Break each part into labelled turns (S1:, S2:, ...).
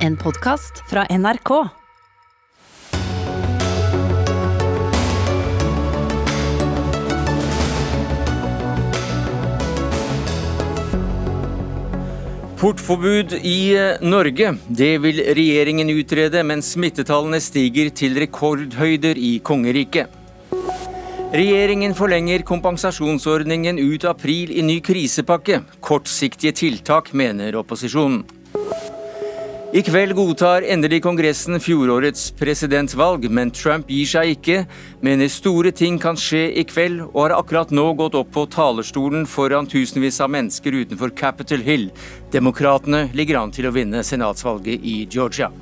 S1: En podkast fra NRK.
S2: Portforbud i eh, Norge. Det vil regjeringen utrede, mens smittetallene stiger til rekordhøyder i kongeriket. Regjeringen forlenger kompensasjonsordningen ut april i ny krisepakke. Kortsiktige tiltak, mener opposisjonen. I kveld godtar endelig Kongressen fjorårets presidentvalg, men Trump gir seg ikke, mener store ting kan skje i kveld, og har akkurat nå gått opp på talerstolen foran tusenvis av mennesker utenfor Capitol Hill. Demokratene ligger an til å vinne senatsvalget i Georgia.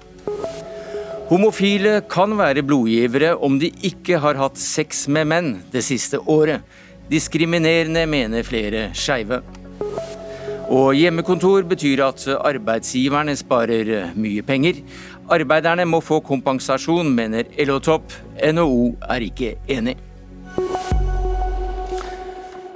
S2: Homofile kan være blodgivere om de ikke har hatt sex med menn det siste året. Diskriminerende, mener flere skeive. Og hjemmekontor betyr at arbeidsgiverne sparer mye penger. Arbeiderne må få kompensasjon, mener LO-topp. NHO er ikke enig.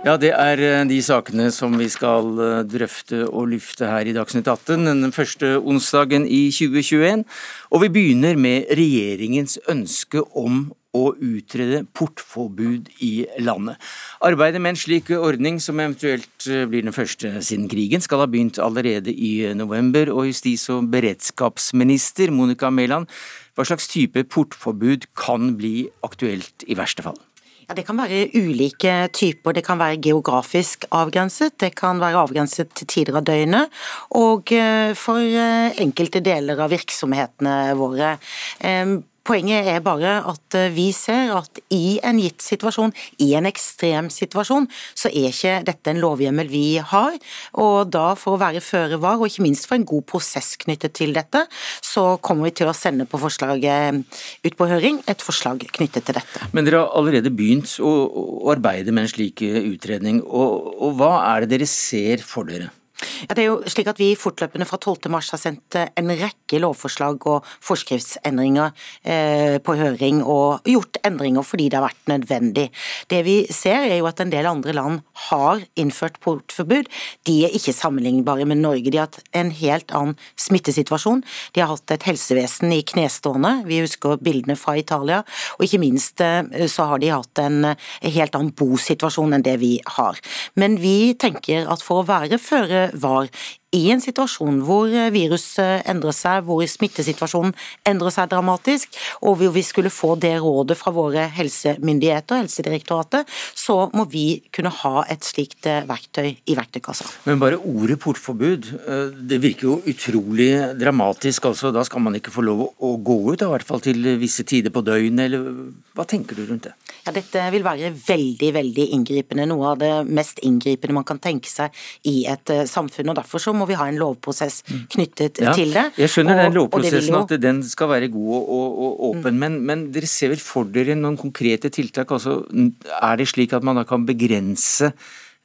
S2: Ja, det er eh, de sakene som vi skal eh, drøfte og lufte her i Dagsnytt 18 den første onsdagen i 2021. Og vi begynner med regjeringens ønske om å utrede portforbud i landet. Arbeidet med en slik ordning, som eventuelt eh, blir den første siden krigen, skal ha begynt allerede i november. Og justis- og beredskapsminister Monica Mæland, hva slags type portforbud kan bli aktuelt i verste fall?
S3: Ja, Det kan være ulike typer. Det kan være geografisk avgrenset, det kan være avgrenset til tider av døgnet, og eh, for eh, enkelte deler av virksomhetene våre. Poenget er bare at eh, vi ser at i en gitt situasjon, i en ekstrem situasjon, så er ikke dette en lovhjemmel vi har. Og da for å være føre var, og ikke minst for en god prosess knyttet til dette, så kommer vi til å sende på forslaget ut på høring et forslag knyttet til dette.
S2: Men dere har allerede begynt å arbeide med en slik eh, utredning, og, og hva er det dere ser for dere?
S3: Ja, det er jo slik at Vi fortløpende fra 12. mars har sendt eh, en rekke lovforslag og forskriftsendringer eh, på høring, og gjort endringer fordi det har vært nødvendig. Det vi ser er jo at en del andre land har innført portforbud. De er ikke sammenlignbare med Norge. De har hatt en helt annen smittesituasjon. De har hatt et helsevesen i knestående. Vi husker bildene fra Italia. Og ikke minst eh, så har de hatt en helt annen bosituasjon enn det vi har. Men vi tenker at for å være føre var i en situasjon hvor eh, viruset endrer seg, hvor smittesituasjonen endrer seg dramatisk, og hvor vi skulle få det rådet fra våre helsemyndigheter, Helsedirektoratet, så må vi kunne ha et slikt eh, verktøy i verktøykassa.
S2: Men bare ordet portforbud, eh, det virker jo utrolig dramatisk. altså Da skal man ikke få lov å gå ut, i hvert fall til visse tider på døgnet, eller hva tenker du rundt det?
S3: Ja, Dette vil være veldig, veldig inngripende. Noe av det mest inngripende man kan tenke seg i et samfunn. og Derfor så må vi ha en lovprosess knyttet ja, til det.
S2: Jeg skjønner og, den lovprosessen, jo... at den skal være god og, og, og åpen, mm. men, men, dere ser vel for dere noen konkrete tiltak? Altså, er det slik at man da kan begrense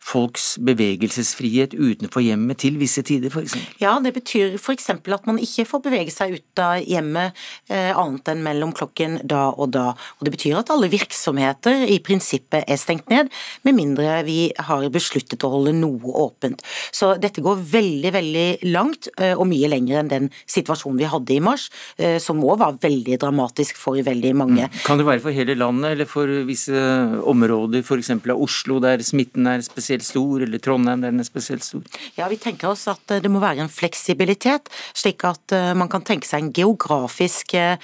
S2: folks bevegelsesfrihet utenfor hjemmet til visse tider, f.eks.?
S3: Ja, det betyr f.eks. at man ikke får bevege seg ut av hjemmet eh, annet enn mellom klokken da og da. Og Det betyr at alle virksomheter i prinsippet er stengt ned, med mindre vi har besluttet å holde noe åpent. Så dette går veldig, veldig langt, eh, og mye lenger enn den situasjonen vi hadde i mars, eh, som òg var veldig dramatisk for veldig mange.
S2: Mm. Kan det være for hele landet, eller for visse områder, f.eks. av Oslo, der smitten er spesielt spesielt stor, eller Trondheim den er spesielt stor?
S3: Ja, Vi tenker oss at eh, det må være en fleksibilitet, slik at eh, man kan tenke seg en geografisk eh,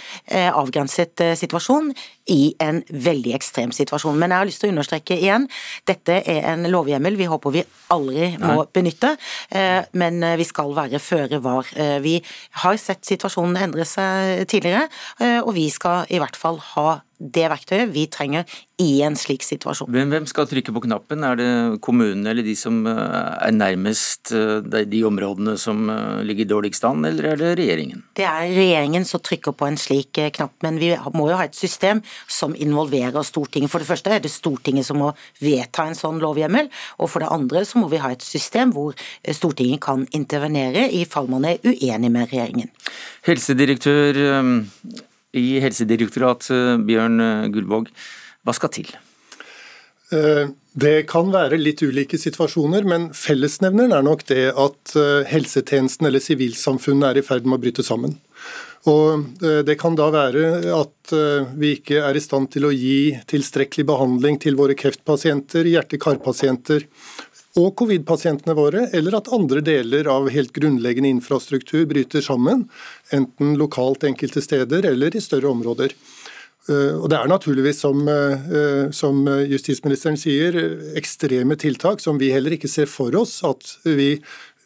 S3: avgrenset situasjon i en veldig ekstrem situasjon. Men jeg har lyst til å understreke igjen, dette er en lovhjemmel vi håper vi aldri må Nei. benytte, men vi skal være føre var. Vi har sett situasjonen endre seg tidligere, og vi skal i hvert fall ha det verktøyet vi trenger i en slik situasjon.
S2: Hvem, hvem skal trykke på knappen? Er det kommunene eller de som eh, er nærmest eh, de områdene som ligger ligger dårligst an, eller er det regjeringen?
S3: Det er regjeringen som trykker på en slik knapp, men vi må jo ha et system som involverer Stortinget. For det første er det Stortinget som må vedta en sånn lovhjemmel, og for det andre så må vi ha et system hvor Stortinget kan intervenere i fall man er uenig med regjeringen.
S2: Helsedirektør i Helsedirektoratet, Bjørn Gullvåg. Hva skal til?
S4: Det kan være litt ulike situasjoner, men fellesnevneren er nok det at helsetjenesten eller sivilsamfunnet er i ferd med å bryte sammen. Og Det kan da være at vi ikke er i stand til å gi tilstrekkelig behandling til våre kreftpasienter, hjerte-karpasienter og covid-pasientene våre, eller at andre deler av helt grunnleggende infrastruktur bryter sammen, enten lokalt enkelte steder eller i større områder. Eh, og Det er naturligvis, som, eh, som justisministeren sier, ekstreme tiltak som vi heller ikke ser for oss at vi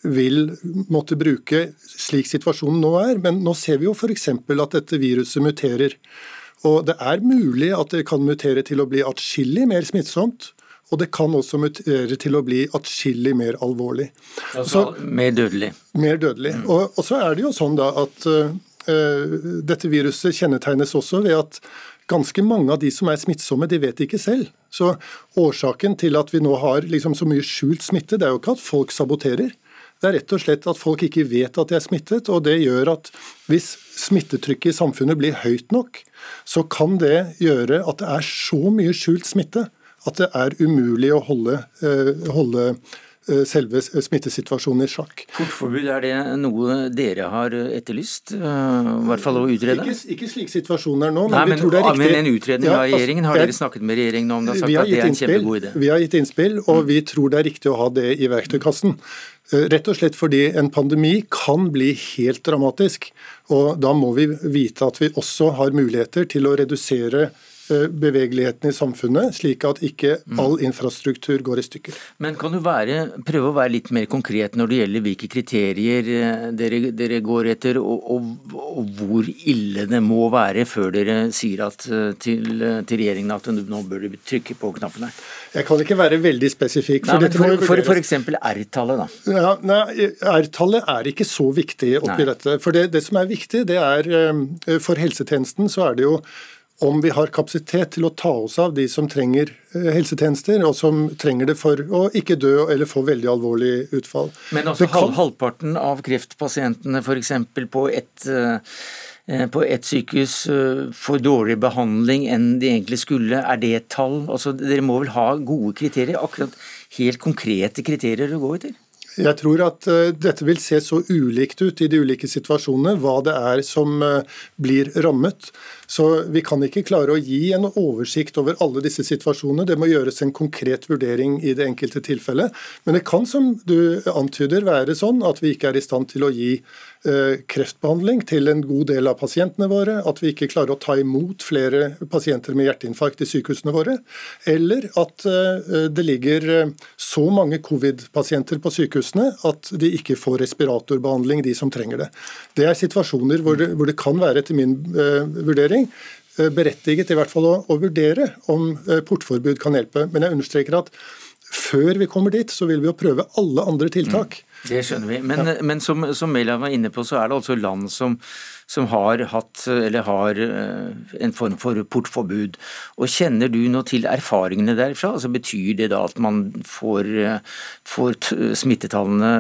S4: vil måtte bruke slik situasjonen nå er. Men nå ser vi jo f.eks. at dette viruset muterer. Og Det er mulig at det kan mutere til å bli atskillig mer smittsomt og det kan også mutere til å bli atskillig mer alvorlig.
S2: Altså så, mer dødelig?
S4: Mer dødelig. Mm. Og, og, så er det jo sånn da at uh, dette viruset kjennetegnes også ved at ganske mange av de som er smittsomme, de vet ikke selv. Så årsaken til at vi nå har liksom så mye skjult smitte, det er jo ikke at folk saboterer. Det er rett og slett at folk ikke vet at de er smittet, og det gjør at hvis smittetrykket i samfunnet blir høyt nok, så kan det gjøre at det er så mye skjult smitte at det er umulig å holde, eh, holde eh, selve smittesituasjonen i sjakk.
S2: Portforbud, er det noe dere har etterlyst? Eh, I hvert fall å utrede?
S4: Ikke, ikke slik situasjonen er nå, men,
S2: Nei,
S4: men vi tror det er riktig.
S2: Men en utredning av regjeringen, har dere snakket med regjeringen om det sagt at det er idé?
S4: Vi har gitt innspill, og vi tror det er riktig å ha det i verktøykassen. Rett og slett fordi en pandemi kan bli helt dramatisk. og Da må vi vite at vi også har muligheter til å redusere bevegeligheten i samfunnet, slik at ikke mm. all infrastruktur går i stykker.
S2: Men kan du være, prøve å være litt mer konkret når det gjelder hvilke kriterier eh, dere, dere går etter, og, og, og, hvor ille det må være før dere sier at, eh, til, til regjeringen at nå bør du trykke på knappen her?
S4: Jeg kan ikke være veldig spesifikk.
S2: For, nei, for, for, for eksempel R-tallet, da?
S4: Ja, nei, R-tallet er ikke så viktig oppi nei. dette. For det, det som er viktig, det er for helsetjenesten så er det jo om vi har kapasitet til å ta oss av de som trenger eh, helsetjenester, og som trenger det for å ikke dø eller få veldig alvorlig utfall.
S2: Men altså kan... halvparten av kreftpasientene f.eks. på et eh, på et sykehus eh, får dårligere behandling enn de egentlig skulle. Er det et tall? Altså, dere må vel ha gode kriterier? Akkurat helt konkrete kriterier å gå etter?
S4: Jeg tror at dette vil se så ulikt ut i de ulike situasjonene, hva det er som blir rammet. Så vi kan ikke klare å gi en oversikt over alle disse situasjonene. Det må gjøres en konkret vurdering i det enkelte tilfellet. Men det kan, som du antyder, være sånn at vi ikke er i stand til å gi eh, kreftbehandling til en god del av pasientene våre, at vi ikke klarer å ta imot flere pasienter med hjerteinfarkt i sykehusene våre, eller at eh, det ligger eh, så mange covid-pasienter på sykehusene at de ikke får respiratorbehandling, de som trenger det. Det er situasjoner hvor det, hvor det kan være, etter min vurdering, eh, berettiget i hvert fall å, å vurdere om eh, portforbud kan hjelpe. Men jeg understreker at før vi kommer dit, så vil vi jo prøve alle andre tiltak.
S2: Det skjønner vi. Men, ja. men som, som Mela var inne på, så er det altså land som, som har hatt, eller har eh, en form for portforbud. Og Kjenner du nå til erfaringene derfra? Altså Betyr det da at man får, får smittetallene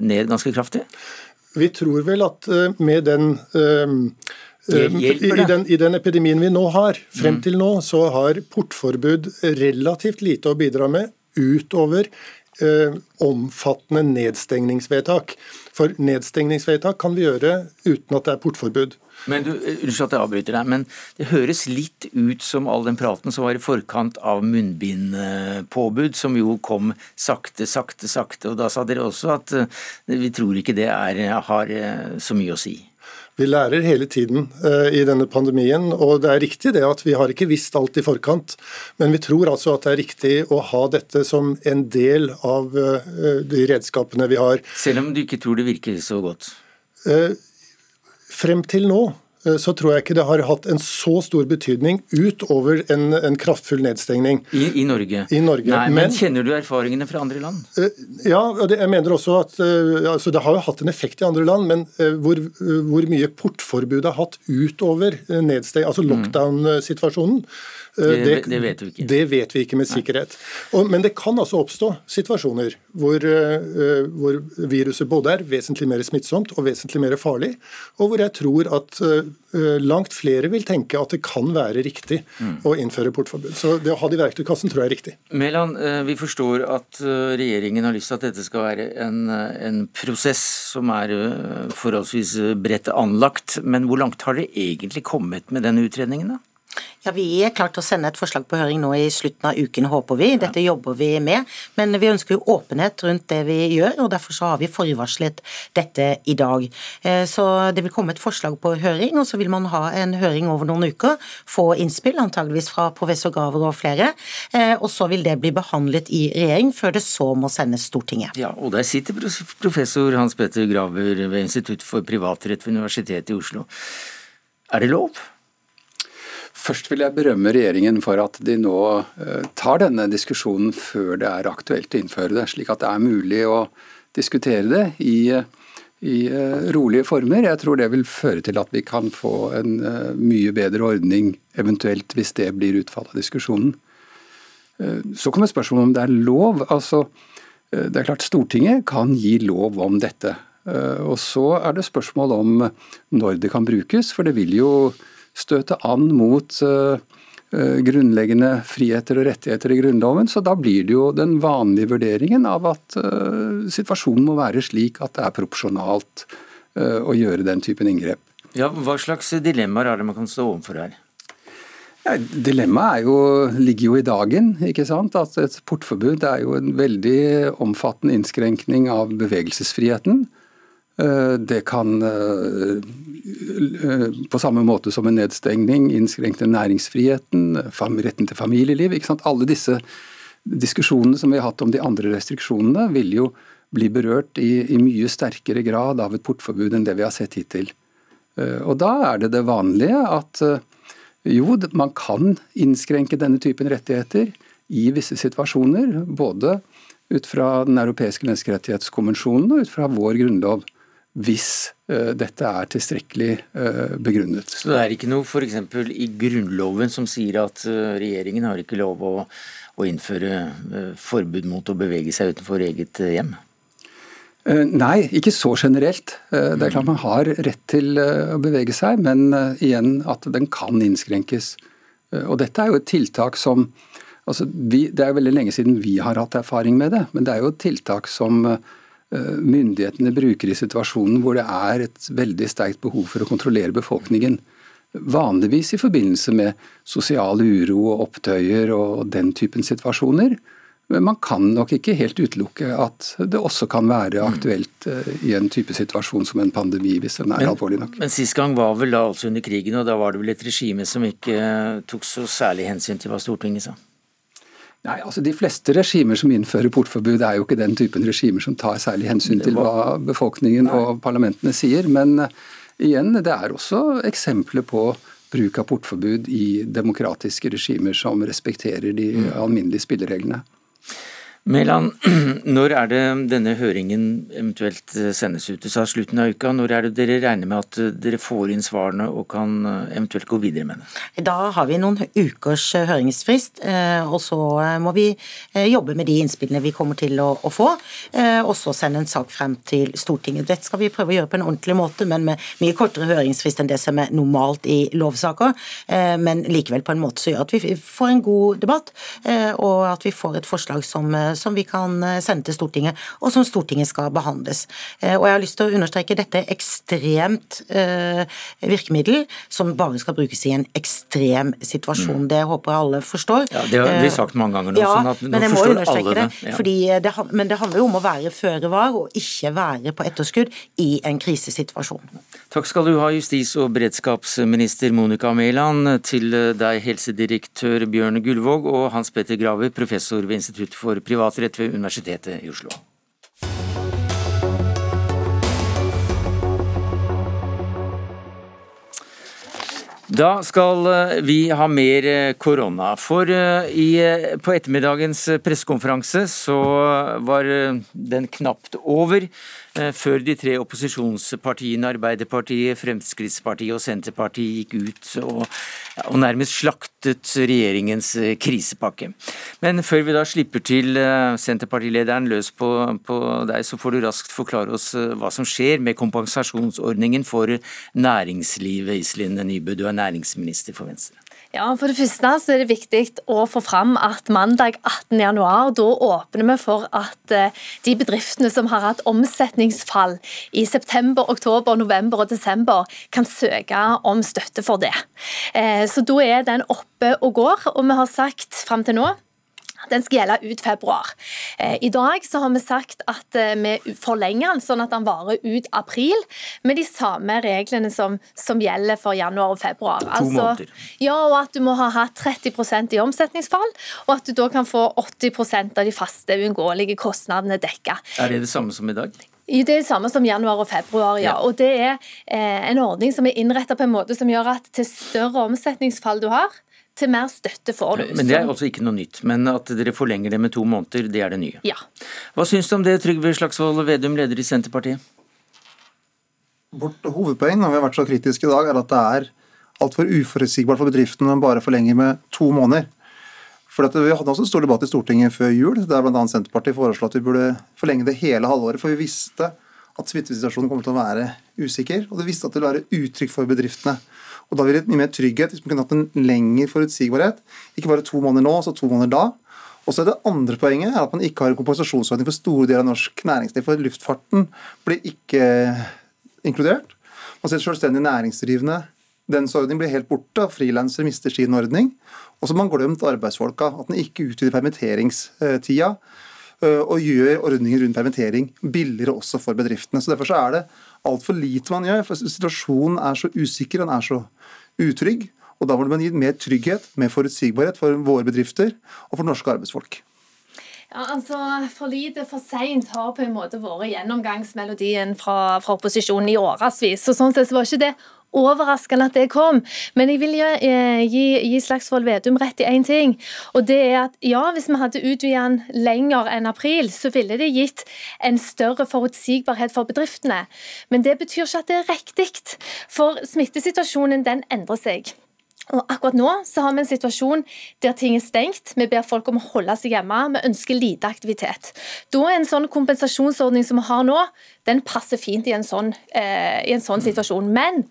S2: ned ganske kraftig?
S4: Vi tror vel at med den øh, I den, I den, epidemien vi nå har, frem mm. til nå, så har portforbud relativt lite å bidra med utover eh, omfattende nedstengningsvedtak. For nedstengningsvedtak kan vi gjøre uten at det er portforbud.
S2: Men du, eh, Unnskyld at jeg avbryter deg, men det høres litt ut som all den praten som var i forkant av munnbindpåbud, som jo kom sakte, sakte, sakte. Og da sa dere også at eh, vi tror ikke det er, har eh, så mye å si.
S4: Vi lærer hele tiden uh, i denne pandemien, og det er riktig det at vi har ikke visst alt i forkant. Men vi tror altså at det er riktig å ha dette som en del av uh, de redskapene vi har.
S2: Selv om du ikke tror det virker så godt?
S4: Uh, frem til nå Eh, så tror jeg ikke det har hatt en så stor betydning utover en, en kraftfull nedstengning.
S2: I, I, Norge?
S4: I Norge.
S2: Nei, men, men, kjenner du erfaringene fra andre land?
S4: Uh, ja, det, jeg mener også at uh, altså det har jo hatt en effekt i andre land, men hvor, hvor, mye portforbudet har hatt utover nedsteng, altså mm. lockdown-situasjonen,
S2: det, det, vet vi ikke.
S4: Det vet vi ikke med sikkerhet. Og, men det kan altså oppstå situasjoner hvor, hvor, viruset både er vesentlig mer smittsomt og vesentlig mer farlig, og hvor jeg tror at langt flere vil tenke at det kan være riktig mm. å innføre portforbud. Så det å ha det i verktøykassen tror jeg er riktig.
S2: Mæland, vi forstår at regjeringen har lyst til at dette skal være en, en prosess som er forholdsvis bredt anlagt. Men hvor langt har dere egentlig kommet med den utredningen? da?
S3: Ja, Vi er klart å sende et forslag på høring nå i slutten av uken, håper vi. Dette jobber vi med. Men vi ønsker jo åpenhet rundt det vi gjør, og derfor så har vi forvarslet dette i dag. Eh, så det vil komme et forslag på høring, og så vil man ha en høring over noen uker. Få innspill, antageligvis fra professor Graver og flere. Eh, og så vil det bli behandlet i regjering, før det så må sendes Stortinget.
S2: Ja, og der sitter professor Hans Petter Graver ved Institutt for privatrett ved Universitetet i Oslo. Er det lov?
S5: Først vil jeg berømme regjeringen for at de nå eh, tar denne diskusjonen før det er aktuelt å innføre det, slik at det er mulig å diskutere det i, i eh, rolige former. Jeg tror det vil føre til at vi kan få en eh, mye bedre ordning, eventuelt hvis det blir utfallet av diskusjonen. Så kommer spørsmålet om det er lov. Altså, det er klart Stortinget kan gi lov om dette. Og så er det spørsmål om når det kan brukes, for det vil jo støte an mot eh, eh, grunnleggende friheter og rettigheter i Grunnloven. Så da blir det jo den vanlige vurderingen av at uh, situasjonen må være slik at det er proporsjonalt uh, å gjøre den typen inngrep.
S2: Ja, Hva slags dilemmaer er det man kan stå overfor her?
S5: Ja, dilemmaet jo, ligger jo i dagen. ikke sant? At Et portforbud er jo en veldig omfattende innskrenkning av bevegelsesfriheten. Eh, det kan eh, eh, på samme måte som en nedstengning innskrenke næringsfriheten, retten til familieliv. Alle disse diskusjonene som vi har hatt om de andre restriksjonene, vil jo bli berørt i, i, mye sterkere grad av et portforbud enn det vi har sett hittil. Og Da er det det vanlige at jo, man kan innskrenke denne typen rettigheter i visse situasjoner. Både ut fra Den europeiske menneskerettighetskonvensjonen og ut fra vår grunnlov hvis uh, dette er tilstrekkelig uh, begrunnet.
S2: Så det er ikke noe f.eks. i Grunnloven som sier at uh, regjeringen har ikke lov å, å innføre forbud mot å bevege seg utenfor eget hjem?
S5: Nei, ikke så generelt. Det er klart man har rett til å bevege seg, men igjen at den kan innskrenkes. Og dette er jo et tiltak som altså vi, Det er jo veldig lenge siden vi har hatt erfaring med det, men det er jo et tiltak som myndighetene bruker i situasjonen hvor det er et veldig sterkt behov for å kontrollere befolkningen. Vanligvis i forbindelse med sosial uro og opptøyer og den typen situasjoner. Men man kan nok ikke helt utelukke at det også kan være mm. aktuelt eh, i en type situasjon som en pandemi, hvis den er men, alvorlig nok.
S2: Men Sist gang var vel da altså under krigen, og da var det vel et regime som ikke tok så særlig hensyn til hva Stortinget sa?
S5: Nei, altså De fleste regimer som innfører portforbud, er jo ikke den typen regimer som tar særlig hensyn til hva befolkningen Nei. og parlamentene sier. Men uh, igjen, det er også eksempler på bruk av portforbud i demokratiske regimer som respekterer de mm. alminnelige spillereglene.
S2: Mæland, når er det denne høringen eventuelt eh, sendes ut? Du sa slutten av uka. Når er det dere regner med at eh, dere får inn svarene og kan eh, eventuelt gå videre med det?
S3: Da har vi noen ukers høringsfrist, og så må vi jobbe med de innspillene vi kommer til å, få, og så sende en sak frem til Stortinget. Dette skal vi prøve å gjøre på en ordentlig måte, men med mye kortere høringsfrist enn det som er normalt i lovsaker, men likevel på en måte som gjør at vi får en god debatt, og at vi får et forslag som som vi kan eh, sende til Stortinget, og som Stortinget skal behandles. Eh, og jeg har lyst til å understreke dette ekstremt eh, virkemiddel som bare skal brukes i en ekstrem situasjon. Mm. Det håper jeg alle forstår.
S2: Ja, Det har vi sagt mange ganger nå,
S3: ja,
S2: sånn at nå forstår alle det.
S3: Ja. Fordi det. Men det handler jo om å være føre var, og ikke være på etterskudd i en krisesituasjon.
S2: Takk skal du ha, justis- og beredskapsminister Monica Mæland. Til deg, helsedirektør Bjørn Gullvåg, og Hans Petter Graver, professor ved Institutt for privatrett ved Universitetet i Oslo. Da skal eh, vi ha mer eh, korona. For eh, i, på ettermiddagens pressekonferanse så var den knapt over. Eh, før de tre opposisjonspartiene Arbeiderpartiet, Fremskrittspartiet og Senterpartiet gikk ut og, og, nærmest slaktet regjeringens eh, krisepakke. Men før vi da slipper til eh, Senterpartilederen løs på, på deg, så får du raskt forklare oss hva som skjer med kompensasjonsordningen for næringslivet, Iselin Nybø, du er næringsminister for Venstre.
S6: Ja, For det første så er det viktig å få fram at mandag 18.1 da åpner vi for at eh, de bedriftene som har hatt omsetningsfall i september, oktober, november og desember, kan søke om støtte for det. Eh, så da er den oppe og går, og vi har sagt fram til nå den skal gjelde ut februar. Eh, I dag så har vi sagt at eh, vi forlenger den sånn at den varer ut april, med de samme reglene som, som gjelder for januar og februar.
S2: To altså, måneder.
S6: Ja, og at du må ha hatt 30% i omsetningsfall, og at du da kan få 80% av de faste uunngåelige kostnadene dekka.
S2: Er det det samme som i dag?
S6: Det er det samme som januar og februar, ja. Og det er eh, en ordning som er innretta på en måte som gjør at til større omsetningsfall du har, til mer støtte får du.
S2: Ja, men Det er altså ikke noe nytt. Men at dere forlenger det med to måneder, det er det nye.
S6: Ja.
S2: Hva syns du om det, Trygve Slagsvold Vedum, leder i Senterpartiet?
S7: Vårt hovedpoeng når vi har vært så kritiske i dag, er at det er altfor uforutsigbart for bedriftene å bare forlenge med to måneder. For Vi hadde også en stor debatt i Stortinget før jul, der bl.a. Senterpartiet foreslo at vi burde forlenge det hele halvåret. For vi visste at smittesituasjonen kommer til å være usikker, og det visste at det ville være uttrykk for bedriftene. Og Da ville det mye mer trygghet hvis man kunne hatt en lengre forutsigbarhet. Ikke bare to måneder nå, så to måneder da. Og så er Det andre poenget er at man ikke har en kompensasjonsordning for store deler av norsk næringsliv. For luftfarten blir ikke inkludert. Man ser selvstendig næringsdrivende. Dens ordning blir helt borte, frilansere mister sin ordning. Og så har man glemt arbeidsfolka. At den ikke utvider permitteringstida øh, og gjør ordninger rundt permittering billigere også for bedriftene. Så Derfor så er det altfor lite man gjør, for situasjonen er så usikker, den er så utrygg. Og da må man gi mer trygghet, mer forutsigbarhet for våre bedrifter og for norske arbeidsfolk.
S6: Ja, altså, For lite, for seint har på en måte vært gjennomgangsmelodien fra, fra opposisjonen i årevis. Så sånn sett så var ikke det overraskende at det kom. Men jeg vil gi, gi, gi Slagsvold Vedum rett i én ting. Og det er at ja, hvis vi hadde utvidet den lenger enn april, så ville det gitt en større forutsigbarhet for bedriftene. Men det betyr ikke at det er riktig. For smittesituasjonen den endrer seg. Og akkurat nå så har vi en situasjon der ting er stengt. Vi ber folk om å holde seg hjemme. Vi ønsker lite aktivitet. Da er en sånn kompensasjonsordning som vi har nå, den passer fint i en sånn, eh, i en sånn mm. situasjon. Men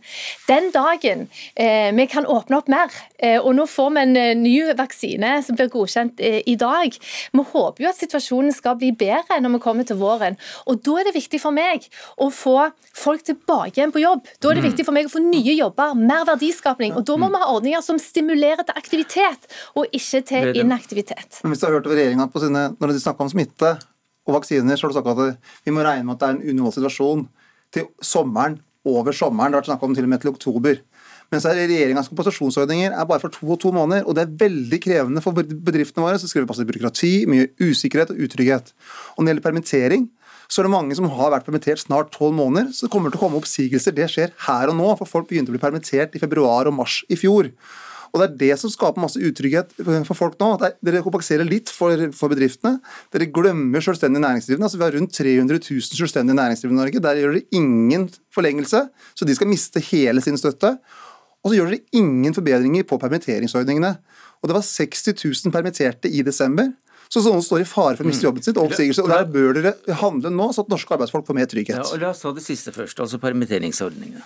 S6: den dagen eh, vi kan åpne opp mer, eh, og nå får vi en eh, ny vaksine som blir godkjent eh, i dag Vi håper jo at situasjonen skal bli bedre når vi kommer til våren. Og da er det viktig for meg å få folk tilbake igjen på jobb. Da er det mm. viktig for meg å få nye jobber, mer verdiskapning. Og da må vi ha ordninger som stimulerer til aktivitet, og ikke til inaktivitet.
S7: Hvis du har hørt regjeringa når de snakker om smitte, og vaksiner, så har du sagt at vi må regne med at det er en unormal situasjon til sommeren, over sommeren. Det har vært snakk om til og med til oktober. Mens regjeringas kompensasjonsordninger er bare for to og to måneder. Og det er veldig krevende for bedriftene våre. Så skriver vi passe byråkrati, mye usikkerhet og utrygghet. Og når det gjelder permittering, så er det mange som har vært permittert snart tolv måneder. Så det kommer til å komme oppsigelser. Det skjer her og nå. For folk begynte å bli permittert i februar og mars i fjor. Og Det er det som skaper masse utrygghet for folk nå. at Dere kompenserer litt for, for bedriftene. Dere glemmer selvstendig næringsdrivende. altså Vi har rundt 300 000 selvstendig næringsdrivende i Norge. Der gjør dere ingen forlengelse, så de skal miste hele sin støtte. Og så gjør dere ingen forbedringer på permitteringsordningene. Og Det var 60 000 permitterte i desember. Så noen står i fare for å miste mm. jobben sitt og oppsigelse. Og Der bør dere handle nå, så at norske arbeidsfolk får mer trygghet. Ja,
S2: og La oss ta det siste først, altså permitteringsordningene.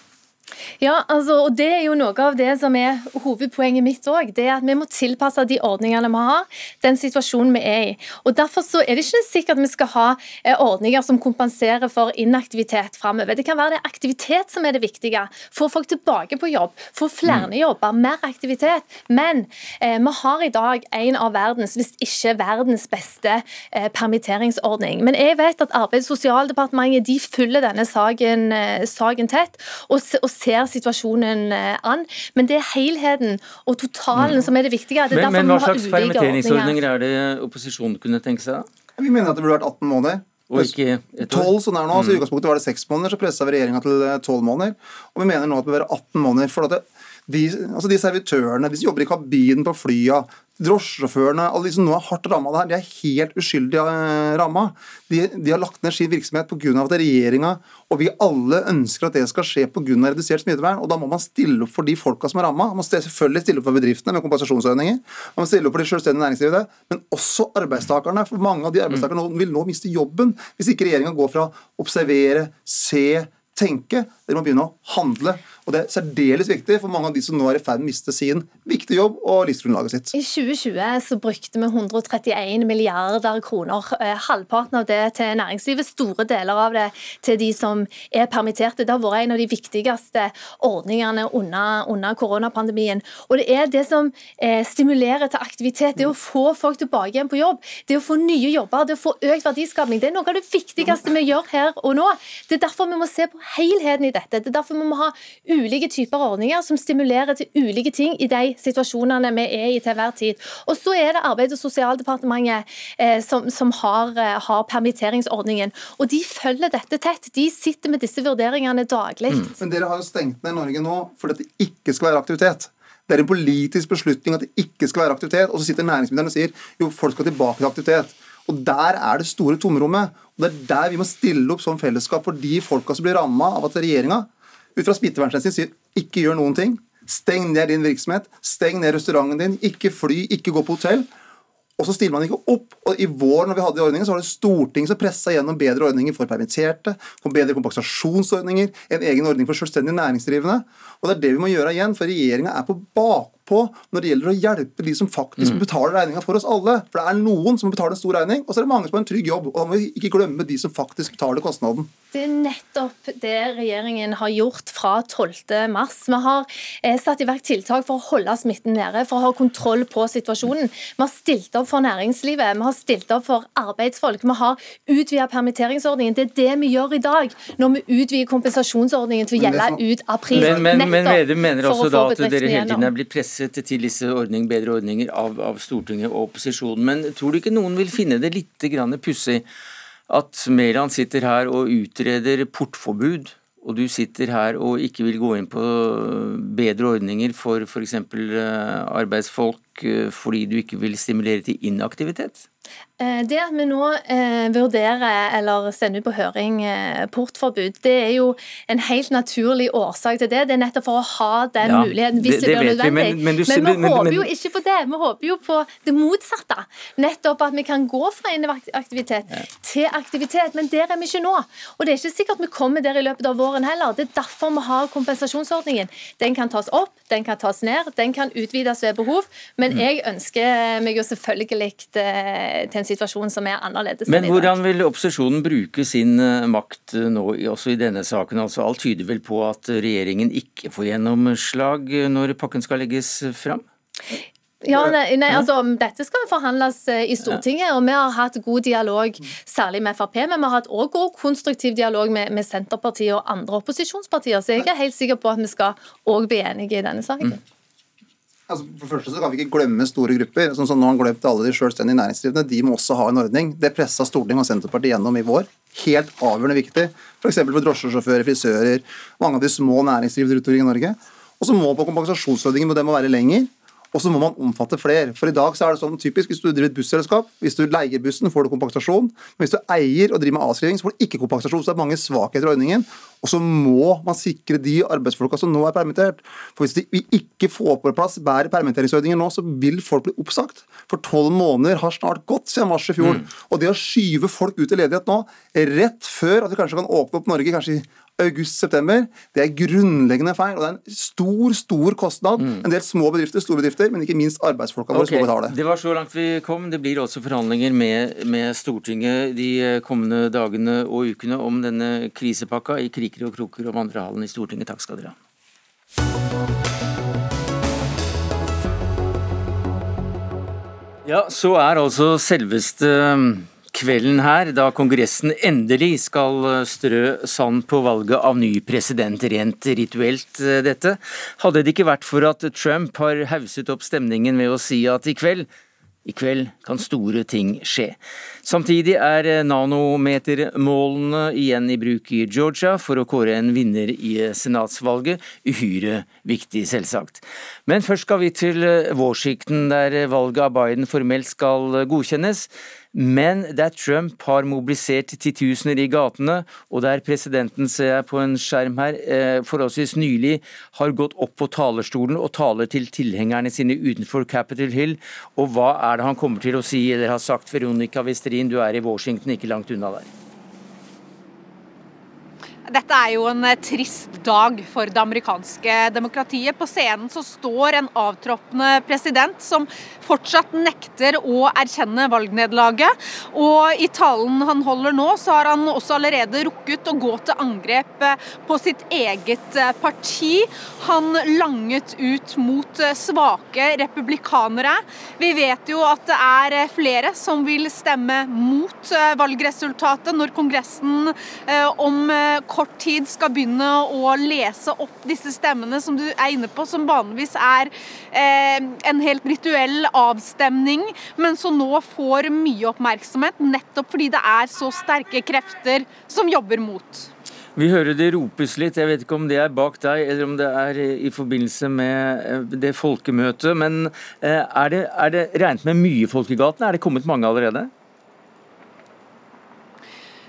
S6: Ja, altså, og Det er jo noe av det som er hovedpoenget mitt òg. Det at vi må tilpasse de ordningene vi har, den situasjonen vi er i. Og Derfor så er det ikke sikkert at vi skal ha eh, ordninger som kompenserer for inaktivitet framover. Det kan være det aktivitet som er det viktige. Få folk tilbake på jobb, få flere mm. jobber, mer aktivitet. Men eh, vi har i dag en av verdens, hvis ikke verdens beste eh, permitteringsordning. Men jeg vet at Arbeids- og sosialdepartementet de følger denne saken, eh, saken tett. og, og ser situasjonen eh, an. Men det er helheten og totalen mm. som er det viktige. Det
S2: er men, men hva slags permitteringsordninger er det opposisjonen kunne tenke seg?
S7: Vi mener at det burde vært 18 måneder.
S2: og ikke et år?
S7: 12 sånn er nå, så I utgangspunktet var det 6 måneder, så pressa vi regjeringa til 12 måneder. Og vi mener nå at det bør være 18 måneder. for at det, de, altså de servitørene, de som jobber i kabinen på flya, drosjesjåførene, alle de som nå er hardt ramma det her, de er helt uskyldig uh, ramma. De, de, har lagt ned sin virksomhet pga. at regjeringa og vi alle ønsker at det skal skje pga. redusert smittevern. og Da må man stille opp for de folka som er ramma. Man må selvfølgelig stille opp for bedriftene med kompensasjonsordninger. Man må stille opp for de selvstendige næringsdrivende, men også arbeidstakerne. For mange av de arbeidstakerne vil nå miste jobben hvis ikke regjeringa går fra å observere, se, tenke. Dere må begynne å handle. Og Det er særdeles viktig for mange av de som nå er i ferd med å miste sin viktige jobb og livsgrunnlaget sitt.
S6: I 2020 så brukte vi 131 milliarder kroner. Eh, halvparten av det til næringslivet, store deler av det til de som er permitterte. Det har vært en av de viktigste ordningene under, under koronapandemien. Og det er det som eh, stimulerer til aktivitet. Det å få folk tilbake igjen på jobb. Det å få nye jobber, det å få økt verdiskapning. Det er noe av det viktigste vi gjør her og nå. Det er derfor vi må se på helheten i dette. Det er derfor vi må ha ulike typer ordninger som stimulerer til ulike ting i de situasjonene vi er i til hver tid. Og så er det Arbeids- og sosialdepartementet eh, som, som har, eh, har, permitteringsordningen. Og de følger dette tett. De sitter med disse vurderingene daglig. Mm.
S7: Men dere har jo stengt ned Norge nå fordi det ikke skal være aktivitet. Det er en politisk beslutning at det ikke skal være aktivitet, og så sitter næringsministeren og sier jo, folk skal tilbake til aktivitet. Og Der er det store tomrommet. og Det er der vi må stille opp som fellesskap for de folka som blir ramma av at regjeringa ut fra smittevernhensyn sier ikke gjør noen ting. Steng ned din virksomhet, steng ned restauranten din, ikke fly, ikke gå på hotell. Og så stiller man ikke opp. Og I vår når vi hadde de ordningene, så var det Stortinget som pressa gjennom bedre ordninger for permitterte, for bedre kompensasjonsordninger, en egen ordning for selvstendig næringsdrivende. Og Det er det vi må gjøre igjen, for regjeringa er på bak på når det gjelder å hjelpe de som faktisk mm. betaler regninga for oss alle. For det er noen som betaler en stor regning, og så er det mange som har en trygg jobb. Og da må vi ikke glemme de som faktisk betaler kostnaden.
S6: Det er nettopp det regjeringen har gjort fra 12. mars. Vi har eh, satt i verk tiltak for å holde smitten nede, for å ha kontroll på situasjonen. Vi har stilt opp for næringslivet, vi har stilt opp for arbeidsfolk. Vi har utvidet permitteringsordningen. Det er det vi gjør i dag, når vi utvider kompensasjonsordningen til å gjelde ut april.
S2: Men, men, men men mener også da at dere hele tiden er blitt presset presset til disse ordning, bedre ordninger av, av, Stortinget og opposisjonen. Men tror du ikke noen vil finne det litt pussig at Mæland sitter her og utreder portforbud, og du sitter her og ikke vil gå inn på bedre ordninger for f.eks. Eh, arbeidsfolk eh, fordi du ikke vil stimulere til inaktivitet?
S6: Eh, det at vi nå eh, vurderer eller sender ut på høring eh, portforbud, det er jo en helt naturlig årsak til det. Det er nettopp for å ha den ja, muligheten hvis det, det, blir nødvendig. Men, men, du, men, vi men, håper jo ikke på det. Vi håper jo på det motsatte. Nettopp at vi kan gå fra inaktivitet ja. til aktivitet. Men der er vi ikke nå. Og det er ikke sikkert vi kommer der i løpet av våren heller. Det er derfor vi har kompensasjonsordningen. Den kan tas opp, den kan tas ned, den kan utvides ved behov. Men mm. jeg ønsker meg jo selvfølgelig til en situasjon som er annerledes.
S2: Men hvordan vil opposisjonen bruke sin eh, makt eh, nå, også i denne saken? Altså, alt tyder vel på at regjeringen ikke får gjennomslag eh, når pakken skal legges fram?
S6: Ja, nei, nei, altså Dette skal forhandles i Stortinget, og vi har hatt god dialog særlig med Frp, men vi har hatt også god konstruktiv dialog med, med, Senterpartiet og andre opposisjonspartier. Så jeg er helt sikker på at vi skal òg bli enige i denne saken. Mm.
S7: Altså, for første så kan vi ikke glemme store grupper. sånn som Nå har han glemt alle de selvstendige næringsdrivende. De må også ha en ordning. Det pressa Stortinget og Senterpartiet gjennom i vår. Helt avgjørende viktig. F.eks. for, for drosjesjåfører, frisører, mange av de små næringsdrivende rundt omkring i Norge. Og så må på kompensasjonsordningen må det må være lenger. Og så må man omfatte flere. For i dag så er det sånn typisk hvis du driver et busselskap, hvis du leier bussen, får du kompensasjon. Men hvis du eier og driver med avskriving, så får du ikke kompensasjon. Så det er mange svakheter i ordningen. Og så må man sikre de arbeidsfolka som nå er permittert. For hvis vi ikke får på plass bedre permitteringsordninger nå, så vil folk bli oppsagt. For tolv måneder har snart gått siden mars i fjor. Mm. Og det å skyve folk ut i ledighet nå, rett før at vi kanskje kan åpne opp Norge kanskje i august-september. Det er grunnleggende feil, og det er en stor stor kostnad. Mm. En del små bedrifter, store bedrifter, men ikke minst arbeidsfolka våre okay. skal betale.
S2: Det var så langt vi kom. Det blir også forhandlinger med, med, Stortinget de kommende dagene og ukene om denne krisepakka i kriker og kroker om Vandrehallen i Stortinget. Takk skal dere ha. Ja, så er altså selveste kvelden her, da Kongressen endelig skal eh, strø sand på valget av ny president, rent rituelt eh, dette. Hadde det ikke vært for at Trump har hauset opp stemningen ved å si at i kveld I kveld kan store ting skje. Samtidig er nanometermålene igjen i bruk i Georgia for å kåre en vinner i senatsvalget. Uhyre viktig, selvsagt. Men først skal vi til Washington, der valget av Biden formelt skal godkjennes men der Trump har mobilisert titusener i gatene, og der presidenten, ser jeg på en skjerm her, eh, forholdsvis nylig har gått opp på talerstolen og taler til tilhengerne sine utenfor Capitol Hill. Og hva er det han kommer til å si eller har sagt? Veronica Westrin, du er i Washington, ikke langt unna der.
S8: Dette er jo en eh, trist dag for det amerikanske demokratiet. På scenen så står en avtroppende president som fortsatt nekter å erkjenne valgnederlaget. Og i talen han holder nå, så har han også allerede rukket å gå til angrep eh, på sitt eget eh, parti. Han langet ut mot svake republikanere. Vi vet jo at det er flere som vil stemme mot valgresultatet når Kongressen om kort kort tid skal begynne å lese opp disse stemmene som du er inne på, som vanligvis er eh, en helt rituell avstemning, men som nå får mye oppmerksomhet nettopp fordi det er så sterke krefter som jobber mot.
S2: Vi hører det ropes litt, jeg vet ikke om det er bak deg eller om det er i forbindelse med eh, det folkemøtet. Men eh, er det, er det regnet med mye folk i gaten? Er det kommet mange allerede?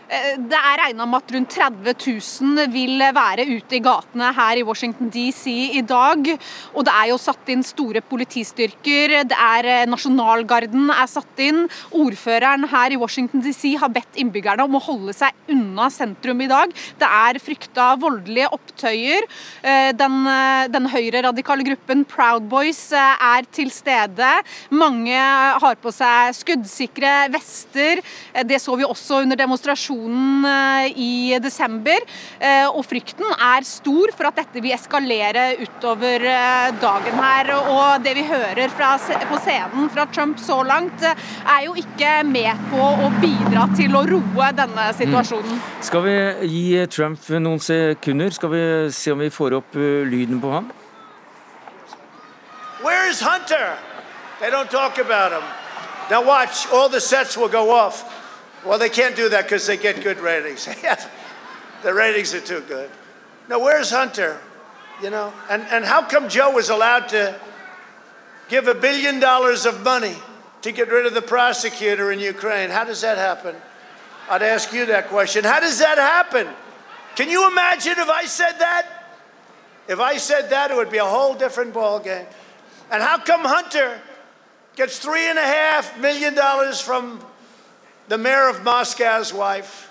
S8: Eh, det er regna med at rundt 30 000 vil være ute i gatene her i Washington DC i dag. Og det er jo satt inn store politistyrker. Det er eh, Nasjonalgarden er satt inn. Ordføreren her i Washington DC har bedt innbyggerne om å holde seg unna sentrum i dag. Det er frykta voldelige opptøyer. Eh, den, den høyreradikale gruppen Proud Boys er til stede. Mange har på seg skuddsikre vester. Det så vi også under demonstrasjonen demonstrasjonen eh, i desember. Eh, og frykten er stor for at dette vil eskalere utover eh, dagen her. Og det vi hører fra, på scenen fra Trump så langt, er jo ikke med på å bidra til å roe denne situasjonen. Mm.
S2: Skal vi gi Trump noen sekunder? Skal vi se om vi får opp lyden på ham?
S9: Where is Hunter? They don't talk about him. Now watch, all the sets will go off. Well, they can't do that because they get good ratings. the ratings are too good. Now, where's Hunter? You know, and, and how come Joe was allowed to give a billion dollars of money to get rid of the prosecutor in Ukraine? How does that happen? I'd ask you that question. How does that happen? Can you imagine if I said that? If I said that, it would be a whole different ball game. And how come Hunter gets three and a half million dollars from the mayor of Moscow's wife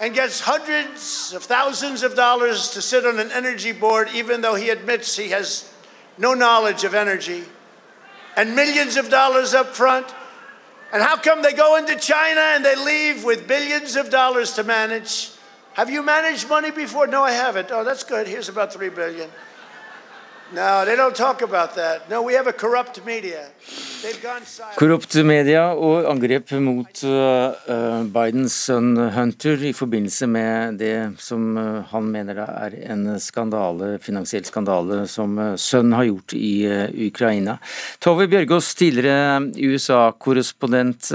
S9: and gets hundreds of thousands of dollars to sit on an energy board, even though he admits he has no knowledge of energy, and millions of dollars up front. And how come they go into China and they leave with billions of dollars to manage? Have you managed money before? No, I haven't. Oh, that's good. Here's about three billion.
S2: Korrupt media og angrep mot uh, Bidens sønn Hunter i forbindelse med det som uh, han mener er en skandale, finansiell skandale som uh, sønnen har gjort i Ukraina. Tove Bjørgaas, tidligere USA-korrespondent.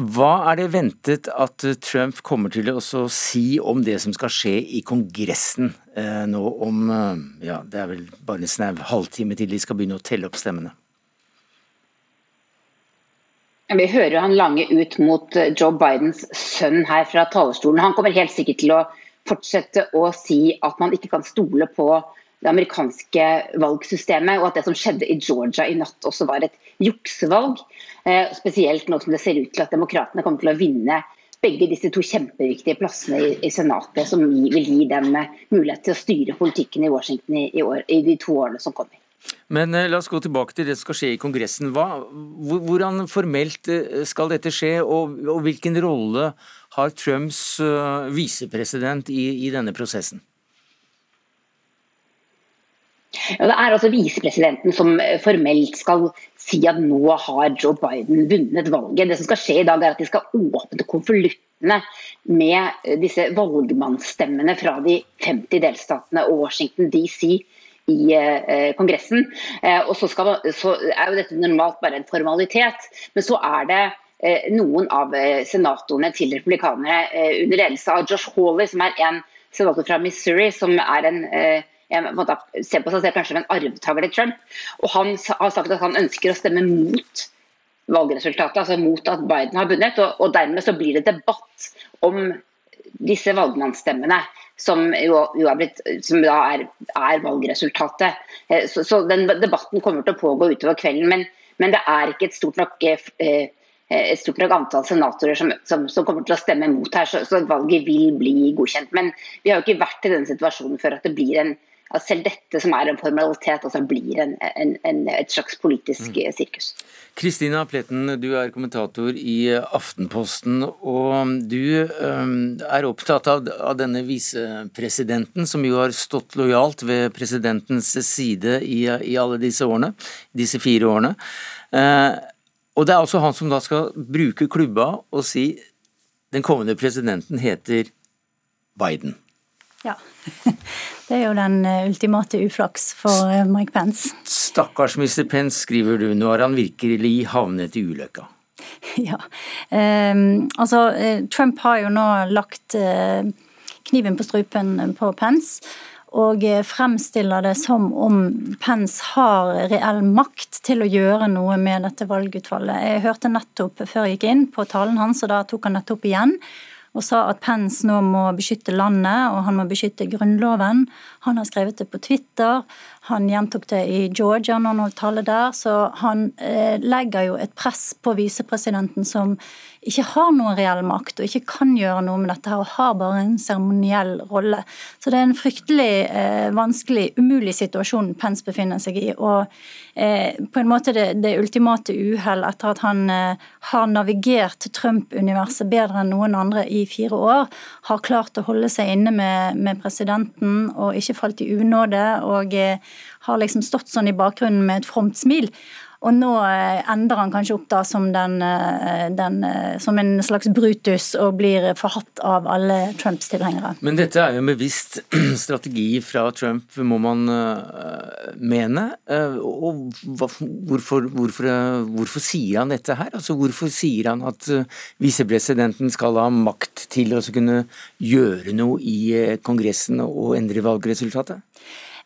S2: Hva er det ventet at Trump kommer til å si om det som skal skje i Kongressen nå om ja, det er vel bare en snau halvtime til de skal begynne å telle opp stemmene?
S10: Vi hører han lange ut mot eh, Joe Bidens sønn her fra talerstolen. Han kommer helt sikkert til å fortsette å si at man ikke kan stole på det amerikanske valgsystemet, og at det som skjedde i Georgia i natt også var et juksevalg. Eh, spesielt nå som det ser ut til at demokratene kommer til å vinne begge disse to kjempeviktige plassene i, i Senatet, som vil gi dem eh, mulighet til å styre politikken i Washington i, i, år, i de to årene som kommer.
S2: Men eh, la oss gå tilbake til det som skal skje i Kongressen. Hva, hvordan formelt skal dette skje, og, og hvilken rolle har Trumps uh, visepresident i, denne prosessen?
S10: Ja, det er altså visepresidenten som formelt skal si at nå har Joe Biden vunnet valget. Det som skal skje i dag, er at de skal åpne konvoluttene med disse valgmannsstemmene fra de 50 delstatene og Washington DC i eh, Kongressen. Eh, og så, skal, så, er jo dette normalt bare en formalitet. Men så er det eh, noen av eh, senatorene til republikanere eh, under ledelse av Josh Hawley, som er en senator fra Missouri, som er en eh, jeg se på seg selv kanskje som en arvtaker til Trump. Og Han har sagt at han ønsker å stemme mot valgresultatet, altså mot at Biden har vunnet. Og, og dermed så blir det debatt om disse valgmannsstemmene som jo, jo er blitt, som da er, er valgresultatet. Eh, så, så, den debatten kommer til å pågå utover kvelden. Men, men det er ikke et stort nok, eh, eh, et stort nok antall senatorer som, som, som, kommer til å stemme mot her, så, så valget vil bli godkjent. Men vi har jo ikke vært i den situasjonen før at det blir en at selv dette som er en formalitet, altså blir en, en, en, et slags politisk mm. sirkus.
S2: Kristina Pletten, du er kommentator i Aftenposten, og du um, er opptatt av, av denne visepresidenten, som jo har stått lojalt ved presidentens side i, i alle disse årene, disse fire årene. Uh, og det er også han som da skal bruke klubba og si den kommende presidenten heter Biden.
S11: Ja. Det er jo den eh, ultimate uflaks for eh, Mike Pence.
S2: Stakkars Mr. Pence, skriver du. Nå har han virkelig havnet i ulykka.
S11: Ja. Um, altså, eh, Trump har jo nå lagt kniven på strupen på Pence. Og fremstiller det som om Pence har reell makt til å gjøre noe med dette valgutfallet. Jeg hørte nettopp før jeg gikk inn på talen hans, og da tok han nettopp igjen og sa at Pence nå må beskytte landet og han må beskytte grunnloven. Han har skrevet det på Twitter, han gjentok det i Georgia når han holdt tale der. Så han eh, legger jo et press på visepresidenten som ikke har noen reell makt og ikke kan gjøre noe med dette her, og har bare en seremoniell rolle. Så det er en fryktelig eh, vanskelig, umulig situasjon Pence befinner seg i. Og eh, på en måte det, det ultimate uhell etter at han eh, har navigert Trump-universet bedre enn noen andre i fire år, har klart å holde seg inne med, med presidenten og ikke falt i unåde. og eh, har liksom stått sånn i bakgrunnen med et fromt smil. Og nå eh, ender han kanskje opp da som, den, eh, den, eh, som en slags Brutus og blir forhatt av alle Trumps tilhengere.
S2: Men dette er jo en bevisst strategi fra Trump, må man mene. Og hvorfor, hvorfor, hvorfor sier han dette her? Altså Hvorfor sier han at visepresidenten skal ha makt til å kunne gjøre noe i Kongressen og endre valgresultatet?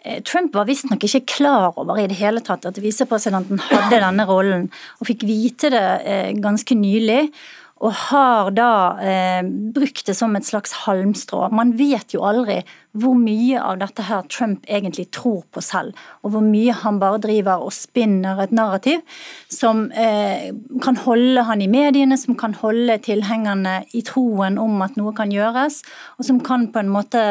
S11: Eh, Trump var visstnok ikke klar over i det hele tatt at visepresidenten hadde denne rollen, og fikk vite det eh, ganske nylig og har da eh, brukt det som et slags halmstrå. Man vet jo aldri hvor mye av dette her Trump egentlig tror på selv, og hvor mye han bare driver og spinner et narrativ som eh, kan holde han i mediene, som kan holde tilhengerne i troen om at noe kan gjøres, og som kan på en måte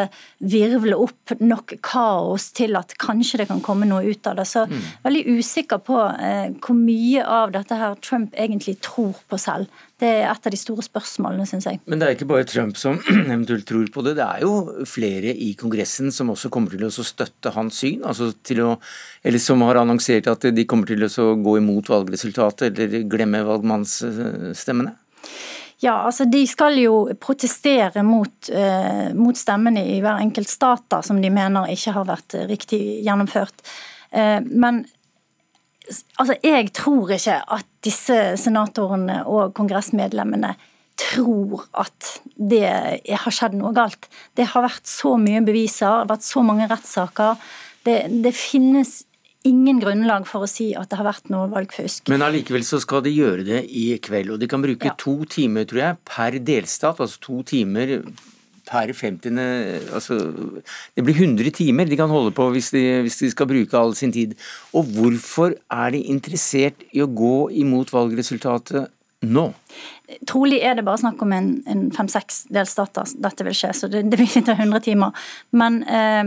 S11: virvle opp nok kaos til at kanskje det kan komme noe ut av det. Så mm. veldig usikker på eh, hvor mye av dette her Trump egentlig tror på selv. Det er et av de store spørsmålene, syns jeg.
S2: Men det er ikke bare Trump som eventuelt tror på det. Det er jo flere i Kongressen som også kommer til å støtte hans syn. altså til å, Eller som har annonsert at de kommer til å gå imot valgresultatet eller glemme valgmannsstemmene.
S11: Ja, altså De skal jo protestere mot, eh, mot stemmene i hver enkelt stat da, som de mener ikke har vært riktig gjennomført. Eh, men Altså, jeg tror ikke at disse senatorene og kongressmedlemmene tror at det har skjedd noe galt. Det har vært så mye beviser, det har vært så mange rettssaker. Det, det finnes ingen grunnlag for å si at det har vært noe valgfusk.
S2: Men allikevel så skal de gjøre det i kveld, og de kan bruke ja. to timer tror jeg, per delstat. Altså to timer per 50. Altså, det blir 100 timer de kan holde på hvis de, hvis de, skal bruke all sin tid. Og hvorfor er de interessert i å gå imot valgresultatet nå?
S11: Trolig er det bare snakk om en, en fem-seks delstater dette vil skje, så det, det vil ikke ta 100 timer. Men eh,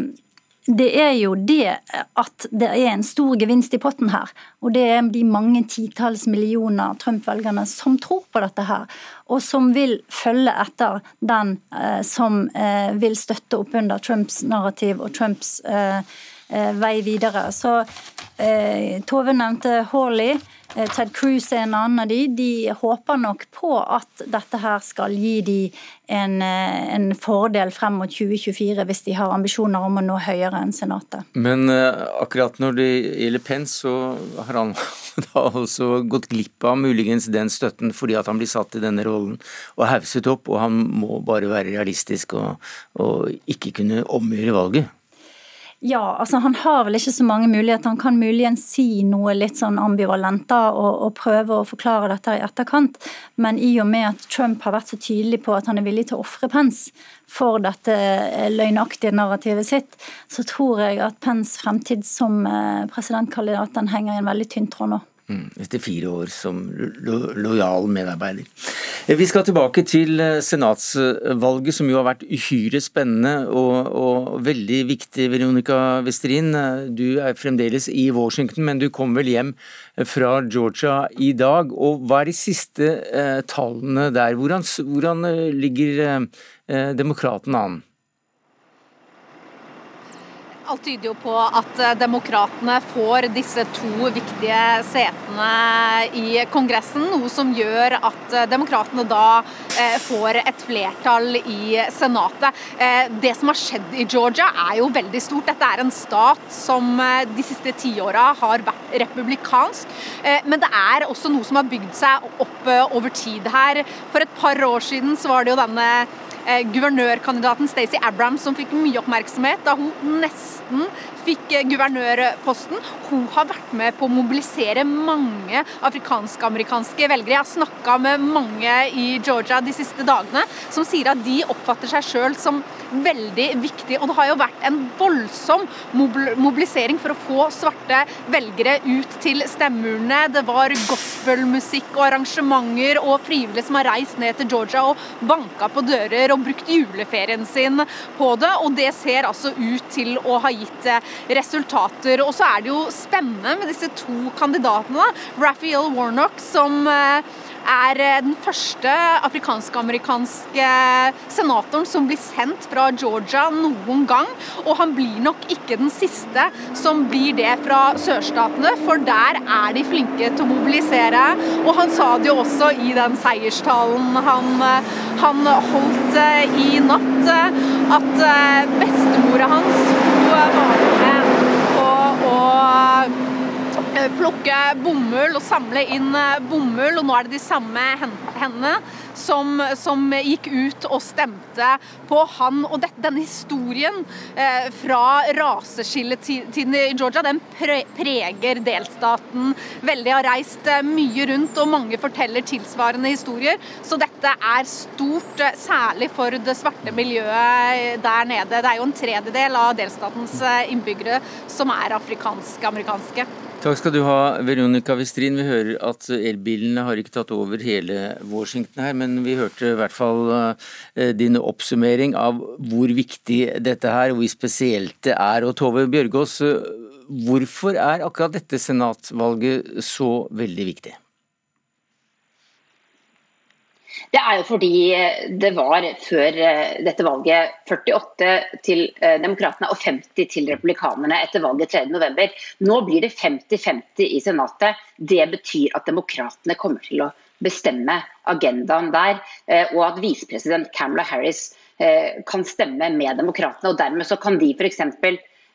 S11: det er jo det at det er en stor gevinst i potten her. Og det er de mange titalls millioner Trump-velgerne som tror på dette her. Og som vil følge etter den eh, som eh, vil støtte opp under Trumps narrativ og Trumps eh, vei videre. Så eh, Tove nevnte Hawley. Eh, Ted Cruz er en annen av de. De håper nok på at dette her skal gi de en, eh, en fordel frem mot 2024, hvis de har ambisjoner om å nå høyere enn Senatet.
S2: Men akkurat når det gjelder Pence, så har han da også gått glipp av muligens den støtten fordi at han blir satt i denne rollen og hauset opp, og han må bare være realistisk og, og ikke kunne omgjøre valget.
S11: Ja, altså han har vel ikke så mange muligheter. Han kan muligens si noe litt sånn ambivalent da, og, og, prøve å forklare dette i etterkant. Men i og med at Trump har vært så tydelig på at han er villig til å ofre Pence for dette eh, løgnaktige narrativet sitt, så tror jeg at Pence fremtid som eh, presidentkandidat den henger i en veldig tynn tråd nå.
S2: Mm, etter fire år som lo lojal medarbeider. Eh, vi skal tilbake til eh, senatsvalget, som jo har vært uhyre spennende og, og veldig viktig. Veronica Westrin, eh, du er fremdeles i Washington, men du kom vel hjem fra Georgia i dag. og Hva er de siste eh, tallene der? Hvordan, hvordan ligger eh, demokratene an?
S8: Alt tyder jo på at eh, demokratene får disse to viktige setene i Kongressen, noe som gjør at eh, demokratene da eh, får et flertall i Senatet. Det som har skjedd i Georgia er jo veldig stort. Dette er en stat som de siste tiåra har vært republikansk, men det er også noe som har bygd seg opp over tid her. For et par år siden så var det jo denne guvernørkandidaten Stacey Abrams som fikk mye oppmerksomhet da hun nesten fikk eh, guvernørposten. Hun har vært med på å mobilisere mange afrikansk-amerikanske velgere. Jeg har snakka med mange i Georgia de siste dagene som sier at de oppfatter seg sjøl som veldig viktig. Og det har jo vært en voldsom mobilisering for å få svarte velgere ut til stemmeurnene. Det var gospelmusikk og arrangementer og frivillige som har reist ned til Georgia og banka på dører og brukt juleferien sin på det. Og det ser altså ut til å ha gitt eh, resultater. Og så er det jo spennende med disse to kandidatene. Raphael Warnock som eh, er eh, den første afrikansk-amerikanske senatoren som blir sendt fra Georgia noen gang. Og han blir nok ikke den siste som blir det fra sørstatene, for der er de flinke til å mobilisere. Og han sa det jo også i den seierstalen han, eh, han holdt eh, i natt, at bestemora hans var med å Eh, plukke bomull og samle inn eh, bomull. Og nå er det de samme hendene som, som gikk ut og stemte på han. Og det, denne historien eh, fra raseskilletiden i Georgia, den pre preger delstaten veldig. Har reist eh, mye rundt, og mange forteller tilsvarende historier. Så dette er stort, særlig for det svarte miljøet der nede. Det er jo en tredjedel av delstatens innbyggere som er afrikansk-amerikanske.
S2: Takk skal du ha, Veronica Westrin. Vi hører at elbilene har ikke tatt over hele Washington her, men vi hørte i hvert fall uh, din oppsummering av hvor viktig dette her, hvor spesielt det er. Og Tove Bjørgaas, uh, hvorfor er akkurat dette senatvalget så veldig viktig?
S10: Det er jo fordi eh, det var før eh, dette valget 48 til eh, demokratene og 50 til republikanerne etter valget 3.11. Nå blir det 50-50 i Senatet. Det betyr at demokratene kommer til å bestemme agendaen der, og at visepresident Camilla Harris kan stemme med demokratene. og Dermed så kan de f.eks.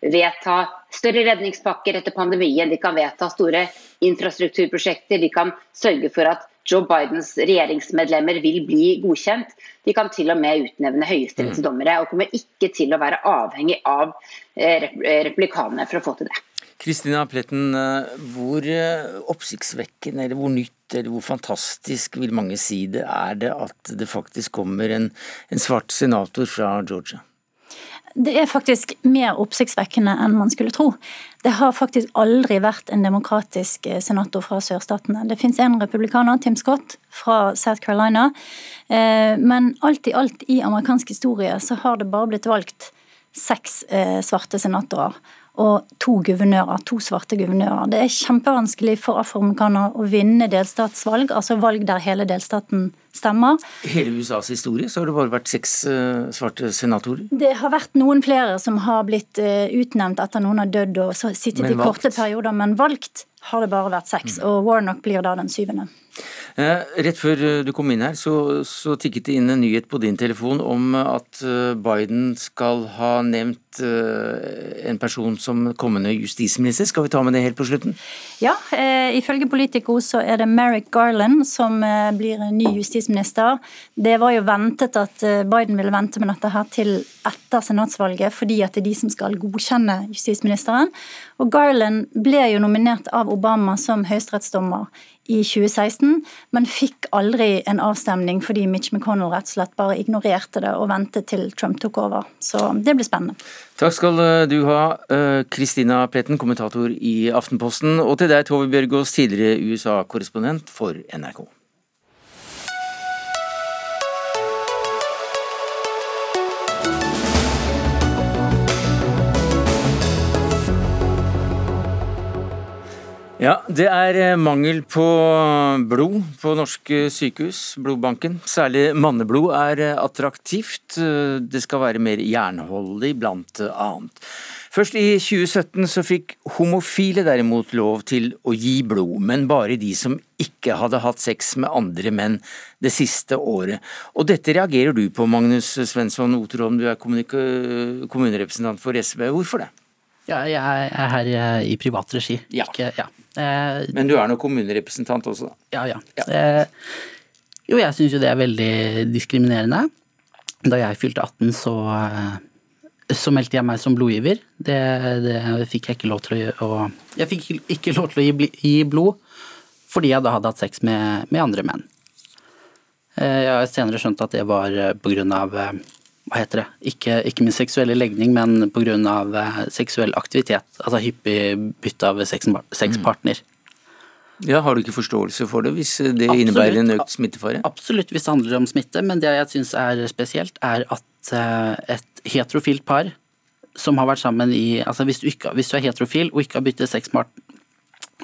S10: vedta større redningspakker etter pandemien, de kan vedta store infrastrukturprosjekter, de kan sørge for at Joe Bidens regjeringsmedlemmer vil bli godkjent. De kan til og med utnevne høyesterettsdommere, og kommer ikke til å være avhengig av eh, eh, republikanerne for å få til det.
S2: Kristina Pletten, eh, hvor oppsiktsvekkende eller hvor nytt eller hvor fantastisk vil mange si det er det at det faktisk kommer en, en svart senator fra Georgia?
S11: Det er faktisk mer oppsiktsvekkende enn man skulle tro. Det har faktisk aldri vært en demokratisk eh, senator fra sørstatene. Det fins en republikaner, Tim Scott, fra South Carolina. Eh, men alt i alt i amerikansk historie så har det bare blitt valgt seks eh, svarte senatorer. Og to guvernører, to svarte guvernører. Det er kjempevanskelig for afroamerikanere å vinne delstatsvalg, altså valg der hele delstaten stemmer.
S2: Hele USAs historie så har det bare vært seks uh, svarte senatorer?
S11: Det har vært noen flere som har blitt uh, utnevnt etter noen har dødd og sittet i korte perioder, men valgt har det bare vært seks. Og Warnock blir da den syvende.
S2: Eh, rett før eh, du kom inn her, så, så, tikket det inn en nyhet på din telefon om at eh, Biden skal ha nevnt en person som kommende justisminister. Skal vi ta med det helt på slutten?
S11: Ja, eh, ifølge Politico så er det Merrick Garland som blir ny justisminister. Det var jo ventet at Biden ville vente med dette her til etter senatsvalget, fordi at det er de som skal godkjenne justisministeren. Og Garland ble jo nominert av Obama som høyesterettsdommer i 2016, men fikk aldri en avstemning fordi Mitch McConnell rett og slett bare ignorerte det og ventet til Trump tok over. Så det blir spennende.
S2: Takk skal du ha, Kristina eh, Pletten, kommentator i Aftenposten, og til deg, Tove Bjørgaas, tidligere USA-korrespondent for NRK. Ja, Det er eh, mangel på blod på norske sykehus, blodbanken. Særlig manneblod er eh, attraktivt. Det skal være mer jernholdig, blant annet. Først i 2017 så fikk homofile derimot lov til å gi blod, men bare de som ikke hadde hatt sex med andre menn det siste året. Og dette reagerer du på, Magnus Svensson Oterholm, du er kommunerepresentant for SV. Hvorfor det?
S12: Ja, jeg er her i privat regi.
S2: Ja. Ikke, ja. Eh, Men du er nå kommunerepresentant også, da?
S12: Ja, ja. ja. Eh, jo, jeg syns jo det er veldig diskriminerende. Da jeg fylte 18, så, eh, så meldte jeg meg som blodgiver. Det, det, fikk jeg ikke lov til å gjøre. jeg fikk ikke lov til å gi, gi blod fordi jeg da hadde hatt sex med, med andre menn. Jeg har senere skjønt at det var på grunn av hva heter det, ikke, ikke min seksuelle legning, men pga. Eh, seksuell aktivitet. Altså hyppig bytte av sexpartner.
S2: Ja, Har du ikke forståelse for det, hvis det absolutt, innebærer en økt smittefare?
S12: Absolutt, hvis det handler om smitte, men det jeg syns er spesielt, er at eh, et heterofilt par som har vært sammen i Altså hvis du, ikke, hvis du er heterofil og ikke har byttet sexpartner,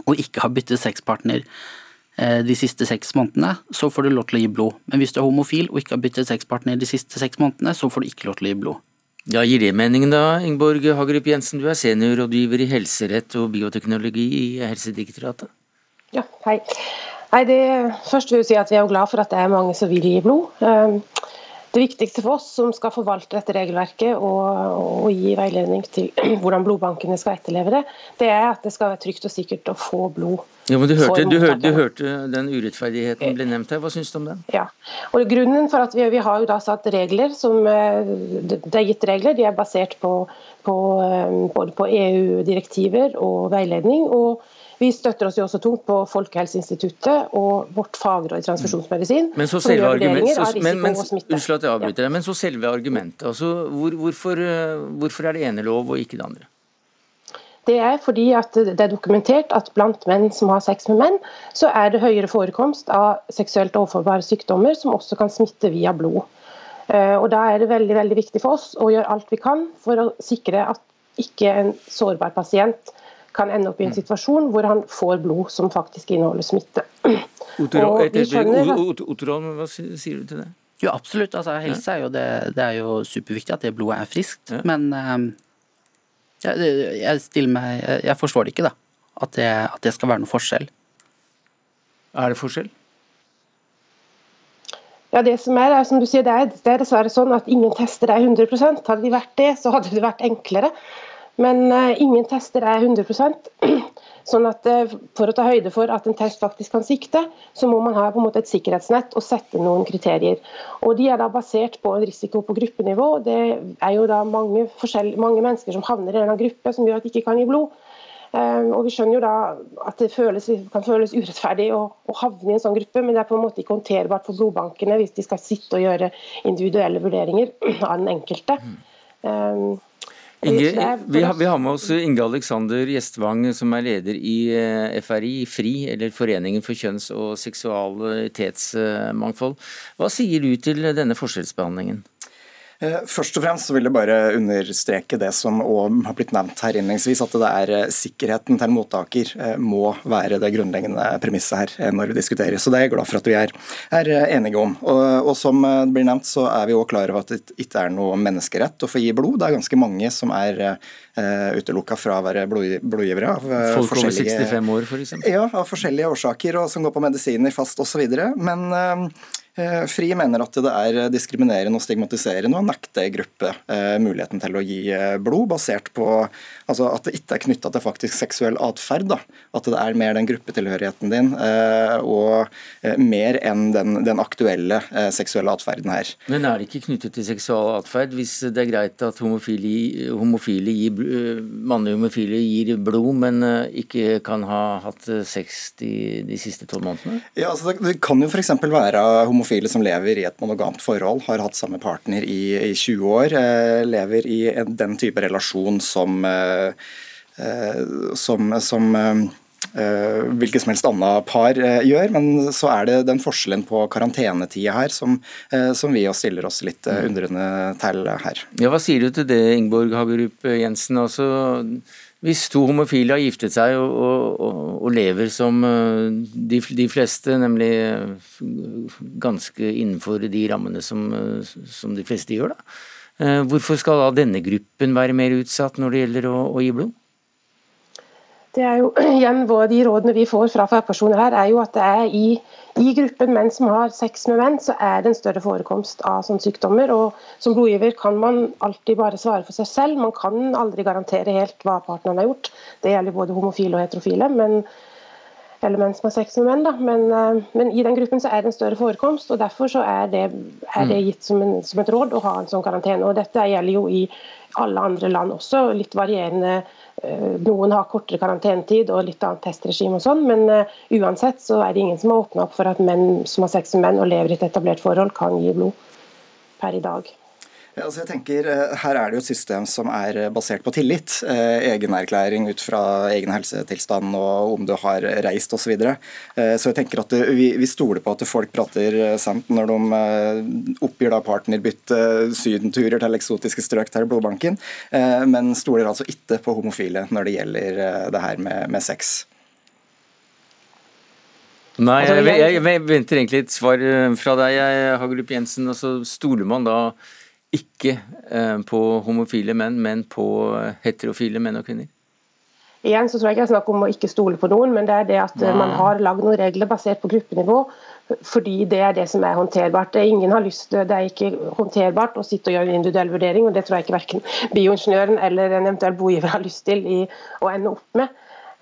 S12: og ikke har byttet sexpartner Eh, de siste seks månedene, så får du lov til å gi blod. Men hvis du er homofil og ikke har byttet sexpartner de siste seks månedene, så får du ikke lov til å gi blod.
S2: Ja, Gir det mening da, Ingeborg Hagerup Jensen, du er seniorrådgiver i helserett og bioteknologi i Helsedirektoratet?
S13: Ja, hei. Nei, det, først vil jeg si at Vi er jo glad for at det er mange som vil gi blod. Det viktigste for oss som skal forvalte dette regelverket og, og, gi veiledning til hvordan blodbankene skal etterleve det, det er at det skal være trygt og sikkert å få blod.
S2: Ja, men Du hørte, du hørte, du hørte den urettferdigheten ble nevnt her. Hva syns du om den?
S13: Ja, og grunnen for at Vi, vi har jo da satt regler som eh, Det er gitt regler, de er basert på, på eh, både på EU-direktiver og veiledning. og vi støtter oss jo også tungt på Folkehelseinstituttet og vårt fagråd i transfusjonsmedisin.
S2: Men så selve argumentet, men, men, unnskyld at jeg avbryter deg, men så selve argumentet. Altså, hvor, hvorfor, eh, hvorfor er det ene lov og ikke det andre?
S13: Det er fordi at det er dokumentert at blant menn som har sex med menn, så er det høyere forekomst av seksuelt overforbare sykdommer som også kan smitte via blod. Eh, og Da er det veldig veldig viktig for oss å gjøre alt vi kan for å sikre at ikke en sårbar pasient kan ende opp i en mm. situasjon hvor han får blod som faktisk inneholder smitte.
S2: Otteron, hva sier du til det?
S12: Jo, absolutt. Altså, helse er jo, det, det er jo superviktig at det blodet er friskt. Ja. Men um, jeg, jeg, stiller meg jeg, jeg forstår det ikke, da. At det, at det skal være noe forskjell.
S2: Er det forskjell?
S13: Ja, det som er, er som du sier, det er, det er dessverre sånn at ingen tester er 100% Hadde de vært det, så hadde det vært enklere. Men uh, ingen tester er 100% sånn at uh, For å ta høyde for at en test faktisk kan sikte, så må man ha på en måte et sikkerhetsnett og sette noen kriterier. Og De er da basert på en risiko på gruppenivå. Det er jo da mange, mange mennesker som havner i en gruppe som gjør at de ikke kan gi blod. Uh, og Vi skjønner jo da at det føles, kan føles urettferdig å, å, havne i en sånn gruppe, men det er på en måte ikke håndterbart for blodbankene hvis de skal sitte og gjøre individuelle vurderinger av den enkelte. Um,
S2: Inge, vi, har, vi, har, med oss Inge Alexander Gjestvang, som er leder i eh, FRI, FRI, eller Foreningen for kjønns- og seksualitetsmangfold. Hva sier du til denne forskjellsbehandlingen?
S14: Eh, først og fremst så vil jeg bare understreke det som har blitt nevnt her innledningsvis, at det er eh, sikkerheten til mottaker eh, må være det grunnleggende premisset her når vi diskuterer. Så det er jeg glad for at vi er, er enige om. Og, og, som det blir nevnt, så er vi også klar over at det ikke er noe menneskerett å få gi blod. Det er ganske mange som er uh, utelukka fra å være blod, blodgivere.
S2: Av, uh, Folk over 65 år, f.eks.?
S14: Ja, av forskjellige årsaker, og som går på medisiner fast osv. Men uh, FRI mener at det er diskriminerende og stigmatiserende å nekte en gruppe eh, muligheten til å gi eh, blod, basert på altså at det ikke er knytta til faktisk seksuell atferd. At det er mer den gruppetilhørigheten din og mer enn den, den aktuelle seksuelle atferden her.
S2: Men er det ikke knyttet til seksual atferd hvis det er greit at homofile, homofile gir, mannlige homofile gir blod, men ikke kan ha hatt sex de, de siste tolv månedene?
S14: Ja, altså det, det kan jo f.eks. være homofile homofile som lever i et monogamt forhold, har hatt samme partner i, i 20 år, eh, lever i en, den type relasjon som, eh, eh som, som eh, hvilket som helst annet par eh, gjør, men så er det den forskjellen på karantenetida her som, eh, som vi også stiller oss litt undrende til her.
S2: Ja, Hva sier du til det, Ingeborg Hagerup Jensen? Også hvis to homofile har giftet seg og, og, og lever som eh, de, de, fleste, nemlig eh, ganske innenfor de rammene som, eh, som, de fleste gjør, da. Hvorfor skal da denne gruppen være mer utsatt når det gjelder å, å gi blod?
S13: Det er jo igjen De rådene vi får fra fagpersoner her, er jo at det er i, i, gruppen menn som har sex med menn, så er det en større forekomst av sånne sykdommer. og Som blodgiver kan man alltid bare svare for seg selv. Man kan aldri garantere helt hva partneren har gjort. Det gjelder både homofile og heterofile. men eller menn som har sex med menn. Da. Men, eh, men, i den gruppen så er det en større forekomst, og derfor så er det, er det mm. gitt som, en, som, et råd å ha en sånn karantene. og Dette gjelder jo i alle andre land også, litt varierende noen har kortere karantenetid og litt annet testregime og sånn, men uh, uansett så er det ingen som har åpna opp for at menn som har sex med menn og lever i et etablert forhold, kan gi blod per i dag.
S14: Ja, altså jeg tenker, eh, Her er det jo et system som er eh, basert på tillit. Eh, egenerklæring ut fra egen helsetilstand og om du har reist osv. Så, videre. så jeg tenker at vi, vi, stoler på at folk prater sant når de oppgir da partnerbytte, sydenturer til eksotiske strøk til blodbanken, men stoler altså ikke på homofile når det gjelder det her med, med sex.
S2: Nei, altså, jeg, jeg, jeg, venter egentlig et svar fra deg, Hagerup Jensen. og så Stoler man da ikke eh, på homofile menn, men på heterofile menn og kvinner?
S13: Igjen så tror jeg ikke det er snakk om å ikke stole på noen, men det er det at Nei. man har lagd noen regler basert på gruppenivå. Fordi det er det som er håndterbart. Ingen har lyst, Det er ikke håndterbart å sitte og gjøre en individuell vurdering, og det tror jeg ikke verken bioingeniøren eller en eventuell bogiver har lyst til i, å ende opp med.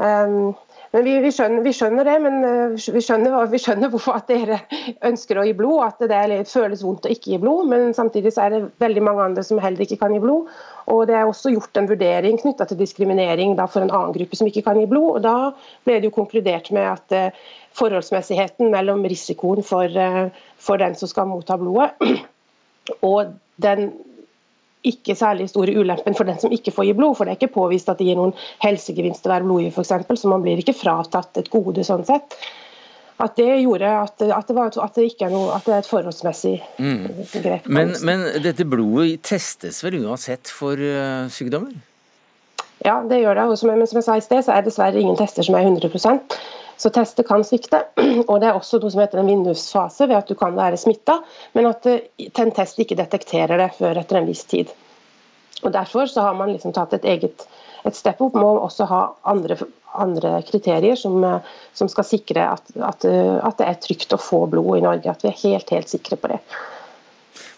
S13: Um, men vi, vi, skjønner, vi, skjønner, det, men eh, vi skjønner, vi skjønner, hvorfor at dere ønsker å gi blod. At det føles vondt å ikke gi blod, men samtidig er det veldig mange andre som heller ikke kan gi blod. Og Det er også gjort en vurdering knytta til diskriminering for en annen gruppe som ikke kan gi blod. og Da ble det jo konkludert med at uh, forholdsmessigheten mellom risikoen for, uh, for den som skal motta blodet, og den ikke særlig store ulempen for den som ikke får gi blod. For det er ikke påvist at det gir noen helsegevinst å være blodgiver f.eks., så man blir ikke fratatt et gode sånn sett. At det gjorde at, at, det, var, at det, ikke er noe, at det er et forholdsmessig mm. grep.
S2: Men, men, dette blodet testes vel uansett for uh, sykdommer?
S13: Ja, det gjør det. Som, men som jeg sa i sted, så er det dessverre ingen tester som er 100 så tester kan svikte. Og det er også noe som heter en vindusfase, ved at du kan være smitta, men at eh, en test ikke detekterer det før etter en viss tid. Og Derfor så har man liksom tatt et eget et step med å også ha andre, andre kriterier som, eh, som, skal sikre at, at, eh, at, det er trygt å få blod i Norge. At vi er helt, helt sikre på det.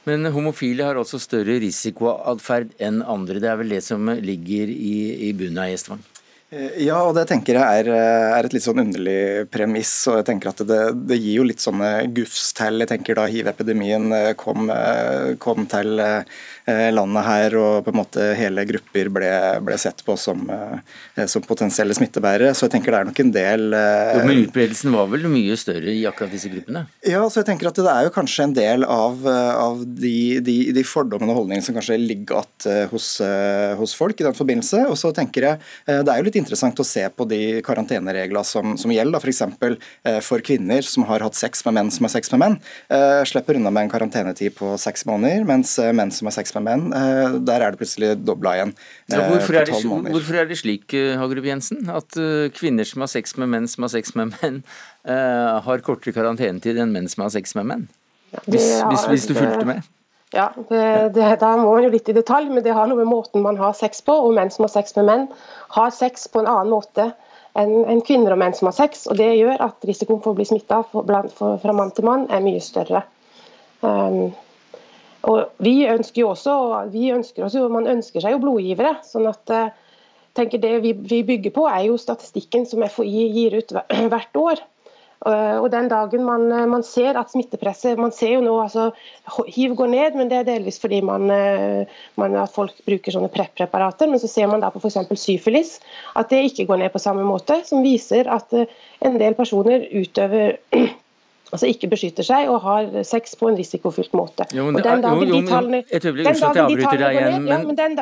S2: Men homofile har også større risikoatferd enn andre. Det er vel det som ligger i, i bunnen av Gjestvang?
S14: Eh, ja, og det tenker jeg er, eh, er, et litt sånn underlig premiss. og jeg tenker at Det, det gir jo litt sånne gufs til. Jeg tenker Da hiv-epidemien eh, kom, kom, til landet her, og på en måte hele grupper ble, ble sett på som, som, potensielle smittebærere. Så jeg tenker det er nok en del
S2: jo, Men utbredelsen var vel mye større i akkurat disse gruppene?
S14: Ja, så jeg tenker at det er jo kanskje en del av, av de, de, de, fordommene og holdningene som kanskje ligger igjen hos, hos, folk i den forbindelse. Og så tenker jeg det er jo litt interessant å se på de karantenereglene som, som gjelder. F.eks. For, for kvinner som har hatt sex med menn som har sex med menn, slipper unna med en karantenetid på seks måneder, mens eh, menn som har sex med menn, eh, der er det plutselig dobla igjen.
S2: Ja, hvorfor, er det, hvorfor, er det, slik, eh, Hagerup Jensen, at kvinner som har sex med menn som har sex med menn, har kortere karantenetid enn menn som har sex med menn? Hvis, hvis, hvis du fulgte med?
S13: Ja, det, det, Da må man jo litt i detalj, men det har noe med måten man har sex på. Og menn som har sex med menn, har sex på en annen måte enn en kvinner og menn som har sex. og Det gjør at risikoen for å bli smitta fra mann til mann er mye større. Um, og vi ønsker jo også, vi ønsker også, Man ønsker seg jo blodgivere. sånn at eh, tenker Det vi, vi bygger på, er jo statistikken som FHI gir ut hvert år. Og den dagen man, man, ser at smittepresset Man ser jo nå altså hiv går ned, men det er delvis fordi man, eh, man, at folk bruker sånne PREP-preparater. Men så ser man da på f.eks. syfilis at det ikke går ned på samme måte. Som viser at eh, en del personer utøver altså ikke beskytter seg og har sex på en risikofylt måte.
S2: Jo, men, den dagen de tallene,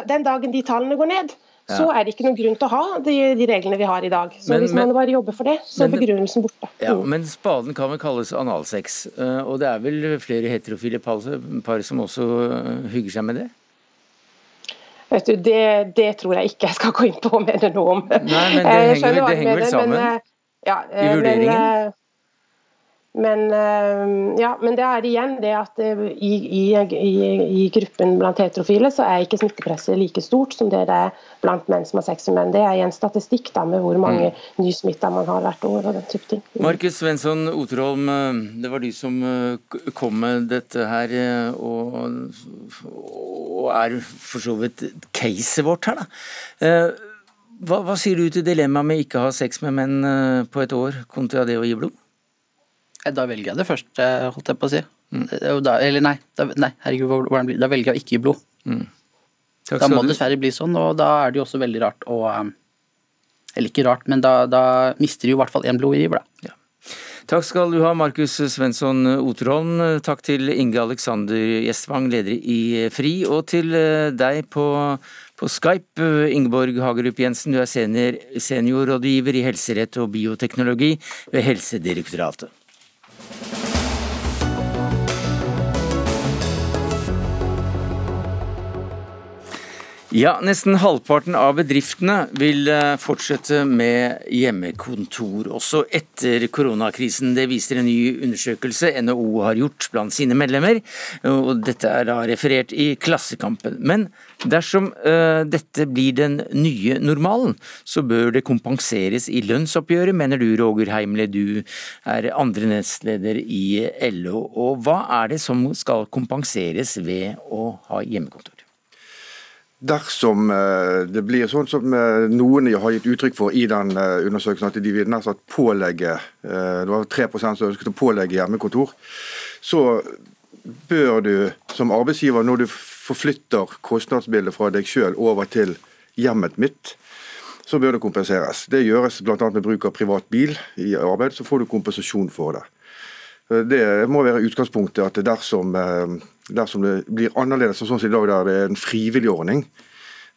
S13: den dagen de tallene går ned, ja. så er det ikke noen grunn til å ha de, de reglene vi har i dag. Så men, Hvis man bare jobber for det, så er begrunnelsen borte.
S2: Ja, mm. Men spaden kan vel kalles analsex, eh, og det er vel flere heterofile par som også eh, hygger seg med det?
S13: Vet du, det, det, tror jeg ikke jeg skal gå inn på og mene noe om.
S2: Nei, men Det henger, det henger vel sammen? Men, ja, I vurderingen? Men,
S13: men, eh, ja, men det er igjen det at eh, i, i, i, gruppen blant heterofile så er ikke smittepresset like stort som det det er blant menn som har sex med menn. Det er en statistikk da, med hvor mange mm. nysmitta man har hvert år. og den type ting.
S2: Markus Svensson Oterholm, eh, det var du som kom med dette her, og, og er for så vidt caset vårt her, da. Hva, hva sier du til dilemmaet med ikke å ha sex med menn på et år kontra det å gi blod?
S12: Eh, da velger jeg det første, holdt jeg på å si. Mm. Eh, da, eller nei, da, nei, herregud, Da velger jeg å ikke gi blod. Mm. Da må det dessverre bli sånn, og da er det jo også veldig rart å um, Eller ikke rart, men da, da mister jo i hvert fall én blodgiver, da. Ja.
S2: Takk skal du ha, Markus Svensson Oterholm. Takk til Inge Alexander Gjestvang, leder i FRI, og til eh, deg på, på Skype, Ingeborg Hagerup Jensen. Du er senior, seniorrådgiver i helserett og bioteknologi ved Helsedirektoratet. Ja, Nesten halvparten av bedriftene vil eh, fortsette med hjemmekontor også etter koronakrisen. Det viser en ny undersøkelse NHO har gjort blant sine medlemmer. og Dette er da referert i Klassekampen. Men dersom uh, dette blir den nye normalen, så bør det kompenseres i lønnsoppgjøret, mener du Roger Heimle. Du er andre nestleder i LO. Og hva er det som skal kompenseres ved å ha hjemmekontor?
S15: Dersom eh, det blir sånn som eh, noen har gitt uttrykk for i den eh, undersøkelsen, at de vil nær sagt pålegge det var 3% som ønsket å pålegge hjemmekontor, så bør du som arbeidsgiver, når du forflytter kostnadsbildet fra deg sjøl over til hjemmet mitt, så bør det kompenseres. Det gjøres bl.a. med bruk av privat bil i arbeid, så får du kompensasjon for det. Det må være utgangspunktet at dersom dersom det blir annerledes sånn som i dag, der det er en frivillig ordning,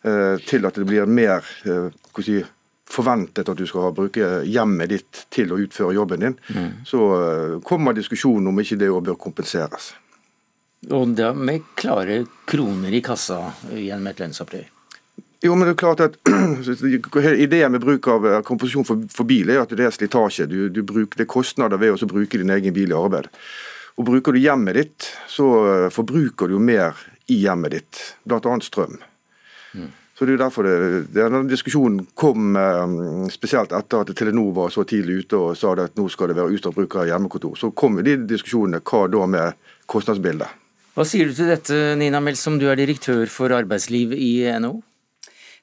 S15: eh, til at det blir mer eh, si, forventet at du skal bruke hjemmet ditt til å utføre jobben din, mm. så eh, kommer diskusjonen om ikke det bør kompenseres.
S2: Og det med klare kroner i kassa gjennom et lønnsoppgjør?
S15: Jo, men det er klart at Ideen med bruk av komposisjon for, for, bil er at det er slitasje. Du, du bruker, det er kostnader ved å bruke din egen bil i arbeid. Og Bruker du hjemmet ditt, så eh, forbruker du jo mer i hjemmet ditt, bl.a. strøm. Mm. Så Det er jo derfor det, denne diskusjonen kom eh, spesielt etter at Telenor var så tidlig ute og sa at nå skal det være utstrakt bruk av hjemmekontor. Så kom de diskusjonene hva da med kostnadsbildet.
S2: Hva sier du til dette, Nina Melsom, du er direktør for arbeidsliv i NHO?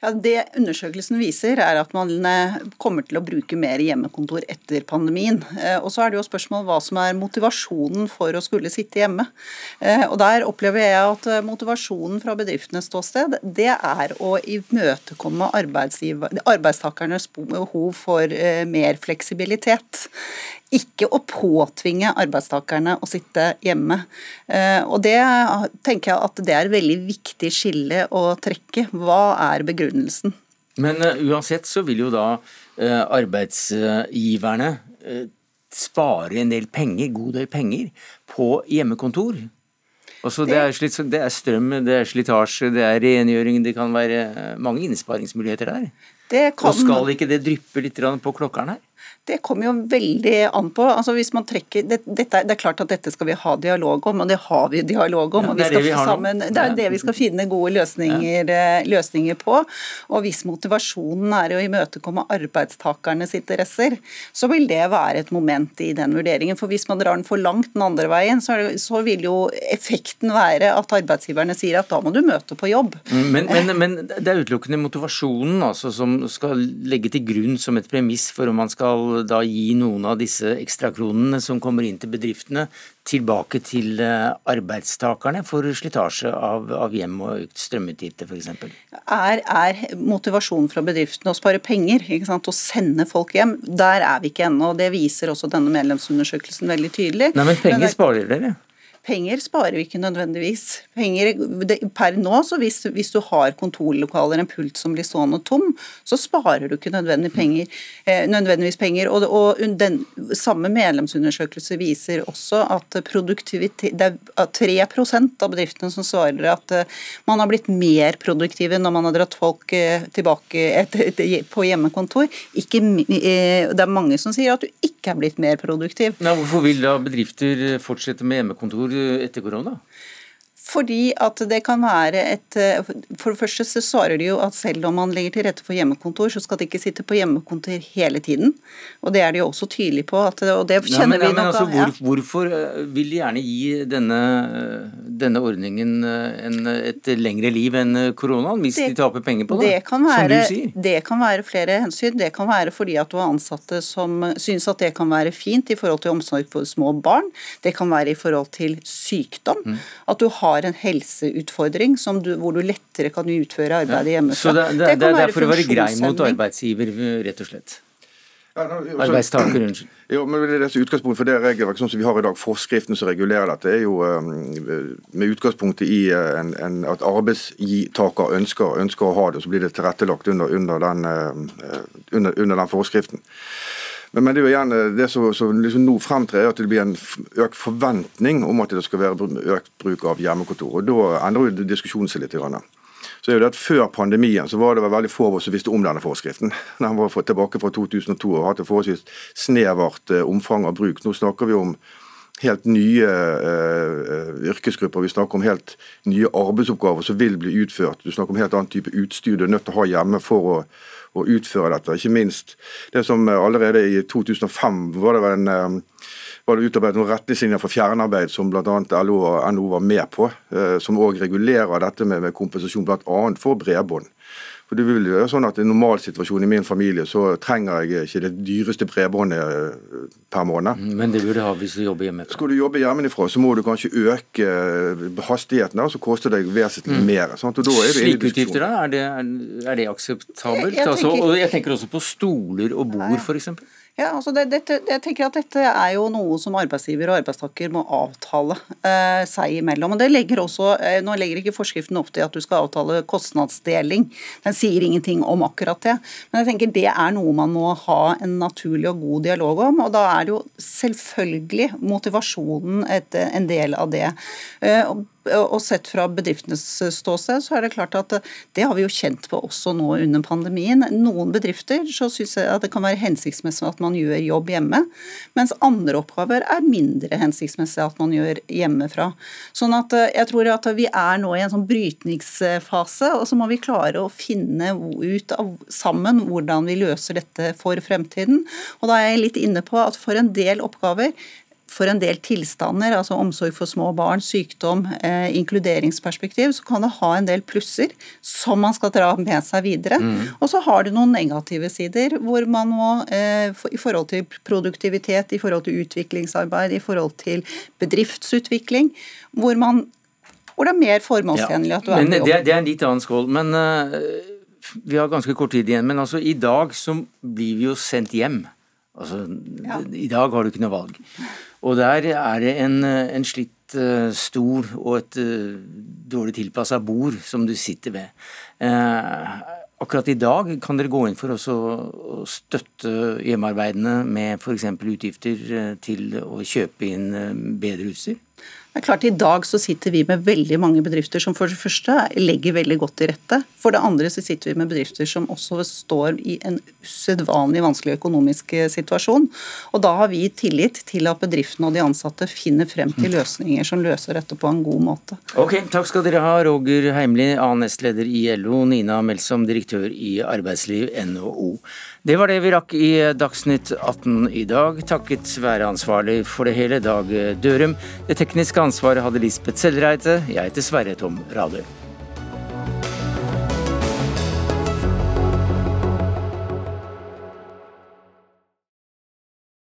S16: Ja, Det undersøkelsen viser, er at man eh, kommer til å bruke mer hjemmekontor etter pandemien. Eh, og Så er det jo spørsmål hva som er motivasjonen for å skulle sitte hjemme. Eh, Og Der opplever jeg at motivasjonen fra bedriftenes ståsted, det er å imøtekomme arbeidstakernes behov for mer fleksibilitet. Ikke å påtvinge arbeidstakerne å sitte hjemme. Og Det tenker jeg at det er et veldig viktig skille å trekke. Hva er begrunnelsen?
S2: Men uh, uansett så vil jo da uh, arbeidsgiverne spare en del penger, god del penger, på hjemmekontor. Også det, er slitt, det er strøm, det er slitasje, det er rengjøring, det kan være mange innsparingsmuligheter der. Kan... Og skal ikke det dryppe litt på klokkeren her?
S16: Det kommer jo veldig an på. altså hvis man trekker, det, dette, det, er klart at dette skal vi ha dialog om, og det har vi dialog om. Ja, det, er det, vi sammen, det er det vi skal finne gode løsninger, ja. Eh, løsninger, på. Og Hvis motivasjonen er å imøtekomme arbeidstakernes interesser, så vil det være et moment i den vurderingen. For Hvis man drar den for langt den andre veien, så, det, så vil jo effekten være at arbeidsgiverne sier at da må du møte på jobb.
S2: Mm, men, men, men det er utelukkende motivasjonen altså, som skal legge til grunn som et premiss for om man skal da gi noen av disse ekstrakronene som kommer inn til bedriftene, tilbake til eh, arbeidstakerne for slitasje av, av hjem og økt strømutgifter f.eks.?
S16: Er, er motivasjonen fra bedriftene å spare penger, ikke sant? å sende folk hjem? Der er vi ikke ennå. Det viser også denne medlemsundersøkelsen veldig tydelig.
S2: Nei, Men penger men det, sparer dere?
S16: Penger sparer vi ikke nødvendigvis. Penger, det, per nå, så hvis, hvis, du har kontorlokaler, en pult som blir stående tom, så sparer du ikke nødvendig penger, eh, nødvendigvis penger. Og, og, den samme medlemsundersøkelse viser også at produktivitet, det er 3 av bedriftene som svarer at eh, man har blitt mer produktive når man har dratt folk eh, tilbake et, et, et, på hjemmekontor. Ikke, eh, det er mange som sier at du ikke er blitt mer produktiv.
S2: Nei, hvorfor vil da bedrifter fortsette med hjemmekontor? Etter korona?
S16: Fordi at det kan være et For det første så svarer de jo at selv om man legger til rette for hjemmekontor, så skal de ikke sitte på hjemmekontor hele tiden. Og det er de jo også tydelige på. At, og det kjenner ja, men, vi nok
S2: altså, hvor, Hvorfor eh, vil de gjerne gi denne, denne ordningen eh, en, et lengre liv enn koronaen, hvis det, de taper penger på det?
S16: Det kan, være, det kan være flere hensyn. Det kan være fordi at du har ansatte som syns at det kan være fint i forhold til omsorg for små barn. Det kan være i forhold til sykdom. Mm. At du har har en helseutfordring du, hvor du lettere kan utføre arbeidet hjemmefra.
S2: Så det, det, det, det er for å være grei mot arbeidsgiver, rett og slett? Ja, no, Arbeidstaker, unnskyld.
S15: Jo, men det er utgangspunkt for det regelverket sånn som vi har i dag, Forskriften som regulerer dette, er jo um, med utgangspunkt i uh, en, en, at arbeidstaker ønsker, ønsker, å ha det, så blir det tilrettelagt under, under, den, uh, under, under den forskriften. Men, men, det er jo gjerne det som, som liksom nå fremtrer, at det blir en økt forventning om at det skal være økt bruk av hjemmekontor. og Da endrer jo diskusjonen seg litt. Så er det at Før pandemien så var det veldig få av oss som visste om denne forskriften. Den var tilbake fra 2002 og hadde forholdsvis snevert eh, omfang av bruk. Nå snakker vi om helt nye uh, yrkesgrupper. Vi snakker om helt nye arbeidsoppgaver som vil bli utført. Du snakker om helt annen type utstyr du er nødt til å ha hjemme for å å utføre dette. Ikke minst det som eh, allerede i 2005 var det en eh, var det utarbeidet noen retningslinjer for fjernarbeid som bl.a. LO og NHO var med på, eh, som òg regulerer dette med, kompensasjon bl.a. for bredbånd. For det vil jo sånn at I en normalsituasjon i min familie så trenger jeg ikke det dyreste bredbåndet per måned.
S2: Men det burde du ha hvis du jobber hjemmefra.
S15: Skal du jobbe hjemmefra, så må du kanskje øke hastigheten, og så koster det vesentlig mm. mer. Sant?
S2: Og da er Slike utgifter, da? Er det, er det akseptabelt? Jeg, jeg, altså, tenker, altså, og jeg tenker også på stoler og bord, f.eks.
S16: Ja, altså det, dette, jeg tenker at Dette er jo noe som arbeidsgiver og arbeidstaker må avtale eh, seg imellom. og det legger også, eh, Nå legger ikke forskriften opp til at du skal avtale kostnadsdeling. Den sier ingenting om akkurat det. Men jeg tenker det er noe man må ha en naturlig og god dialog om. og Da er det jo selvfølgelig motivasjonen et, en del av det. Eh, og sett fra bedriftenes ståsted, så er det klart at det har vi jo kjent på også nå under pandemien. Noen bedrifter så syns jeg at det kan være hensiktsmessig at man gjør jobb hjemme, mens andre oppgaver er mindre hensiktsmessig at man gjør hjemmefra. Sånn at eh, jeg tror at vi er nå i en sånn brytningsfase, og så må vi klare å finne ut av, sammen hvordan vi løser dette for fremtiden. Og da er jeg litt inne på at for en del oppgaver for en del tilstander, altså omsorg for små barn, sykdom, eh, inkluderingsperspektiv, så kan det ha en del plusser som man skal dra med seg videre. Mm. Og så har det noen negative sider, hvor man må eh, i forhold til produktivitet, i forhold til utviklingsarbeid, i forhold til bedriftsutvikling, hvor man hvor det er mer formålstjenlig at du er
S2: på jobb. Det, det, er en litt annen skål. men... Uh vi har ganske kort tid igjen, men altså i dag så blir vi jo sendt hjem. Altså, ja. I dag har du ikke noe valg. Og der er det en, en slitt stor stol og et uh, dårlig tilpassa bord som du sitter ved. Eh, akkurat i dag kan dere gå inn for å støtte hjemmearbeidende med f.eks. utgifter til å kjøpe inn bedre utstyr?
S16: Det er klart I dag så sitter vi med veldig mange bedrifter som for det første legger veldig godt til rette. For det andre så sitter vi med bedrifter som også står i en usedvanlig vanskelig økonomisk eh, situasjon. Og da har vi tillit til at bedriftene og de ansatte finner frem til løsninger som løser dette på en god måte.
S2: Ok, Takk skal dere ha, Roger Heimli, annen nestleder i LO, Nina Melsom, direktør i Arbeidsliv NHO. Det var det vi rakk i Dagsnytt 18 i dag, takket være ansvarlig for det hele, Dag Dørum. Det tekniske ansvaret hadde Lisbeth Sellreite. Jeg heter Sverre Tom Radøy.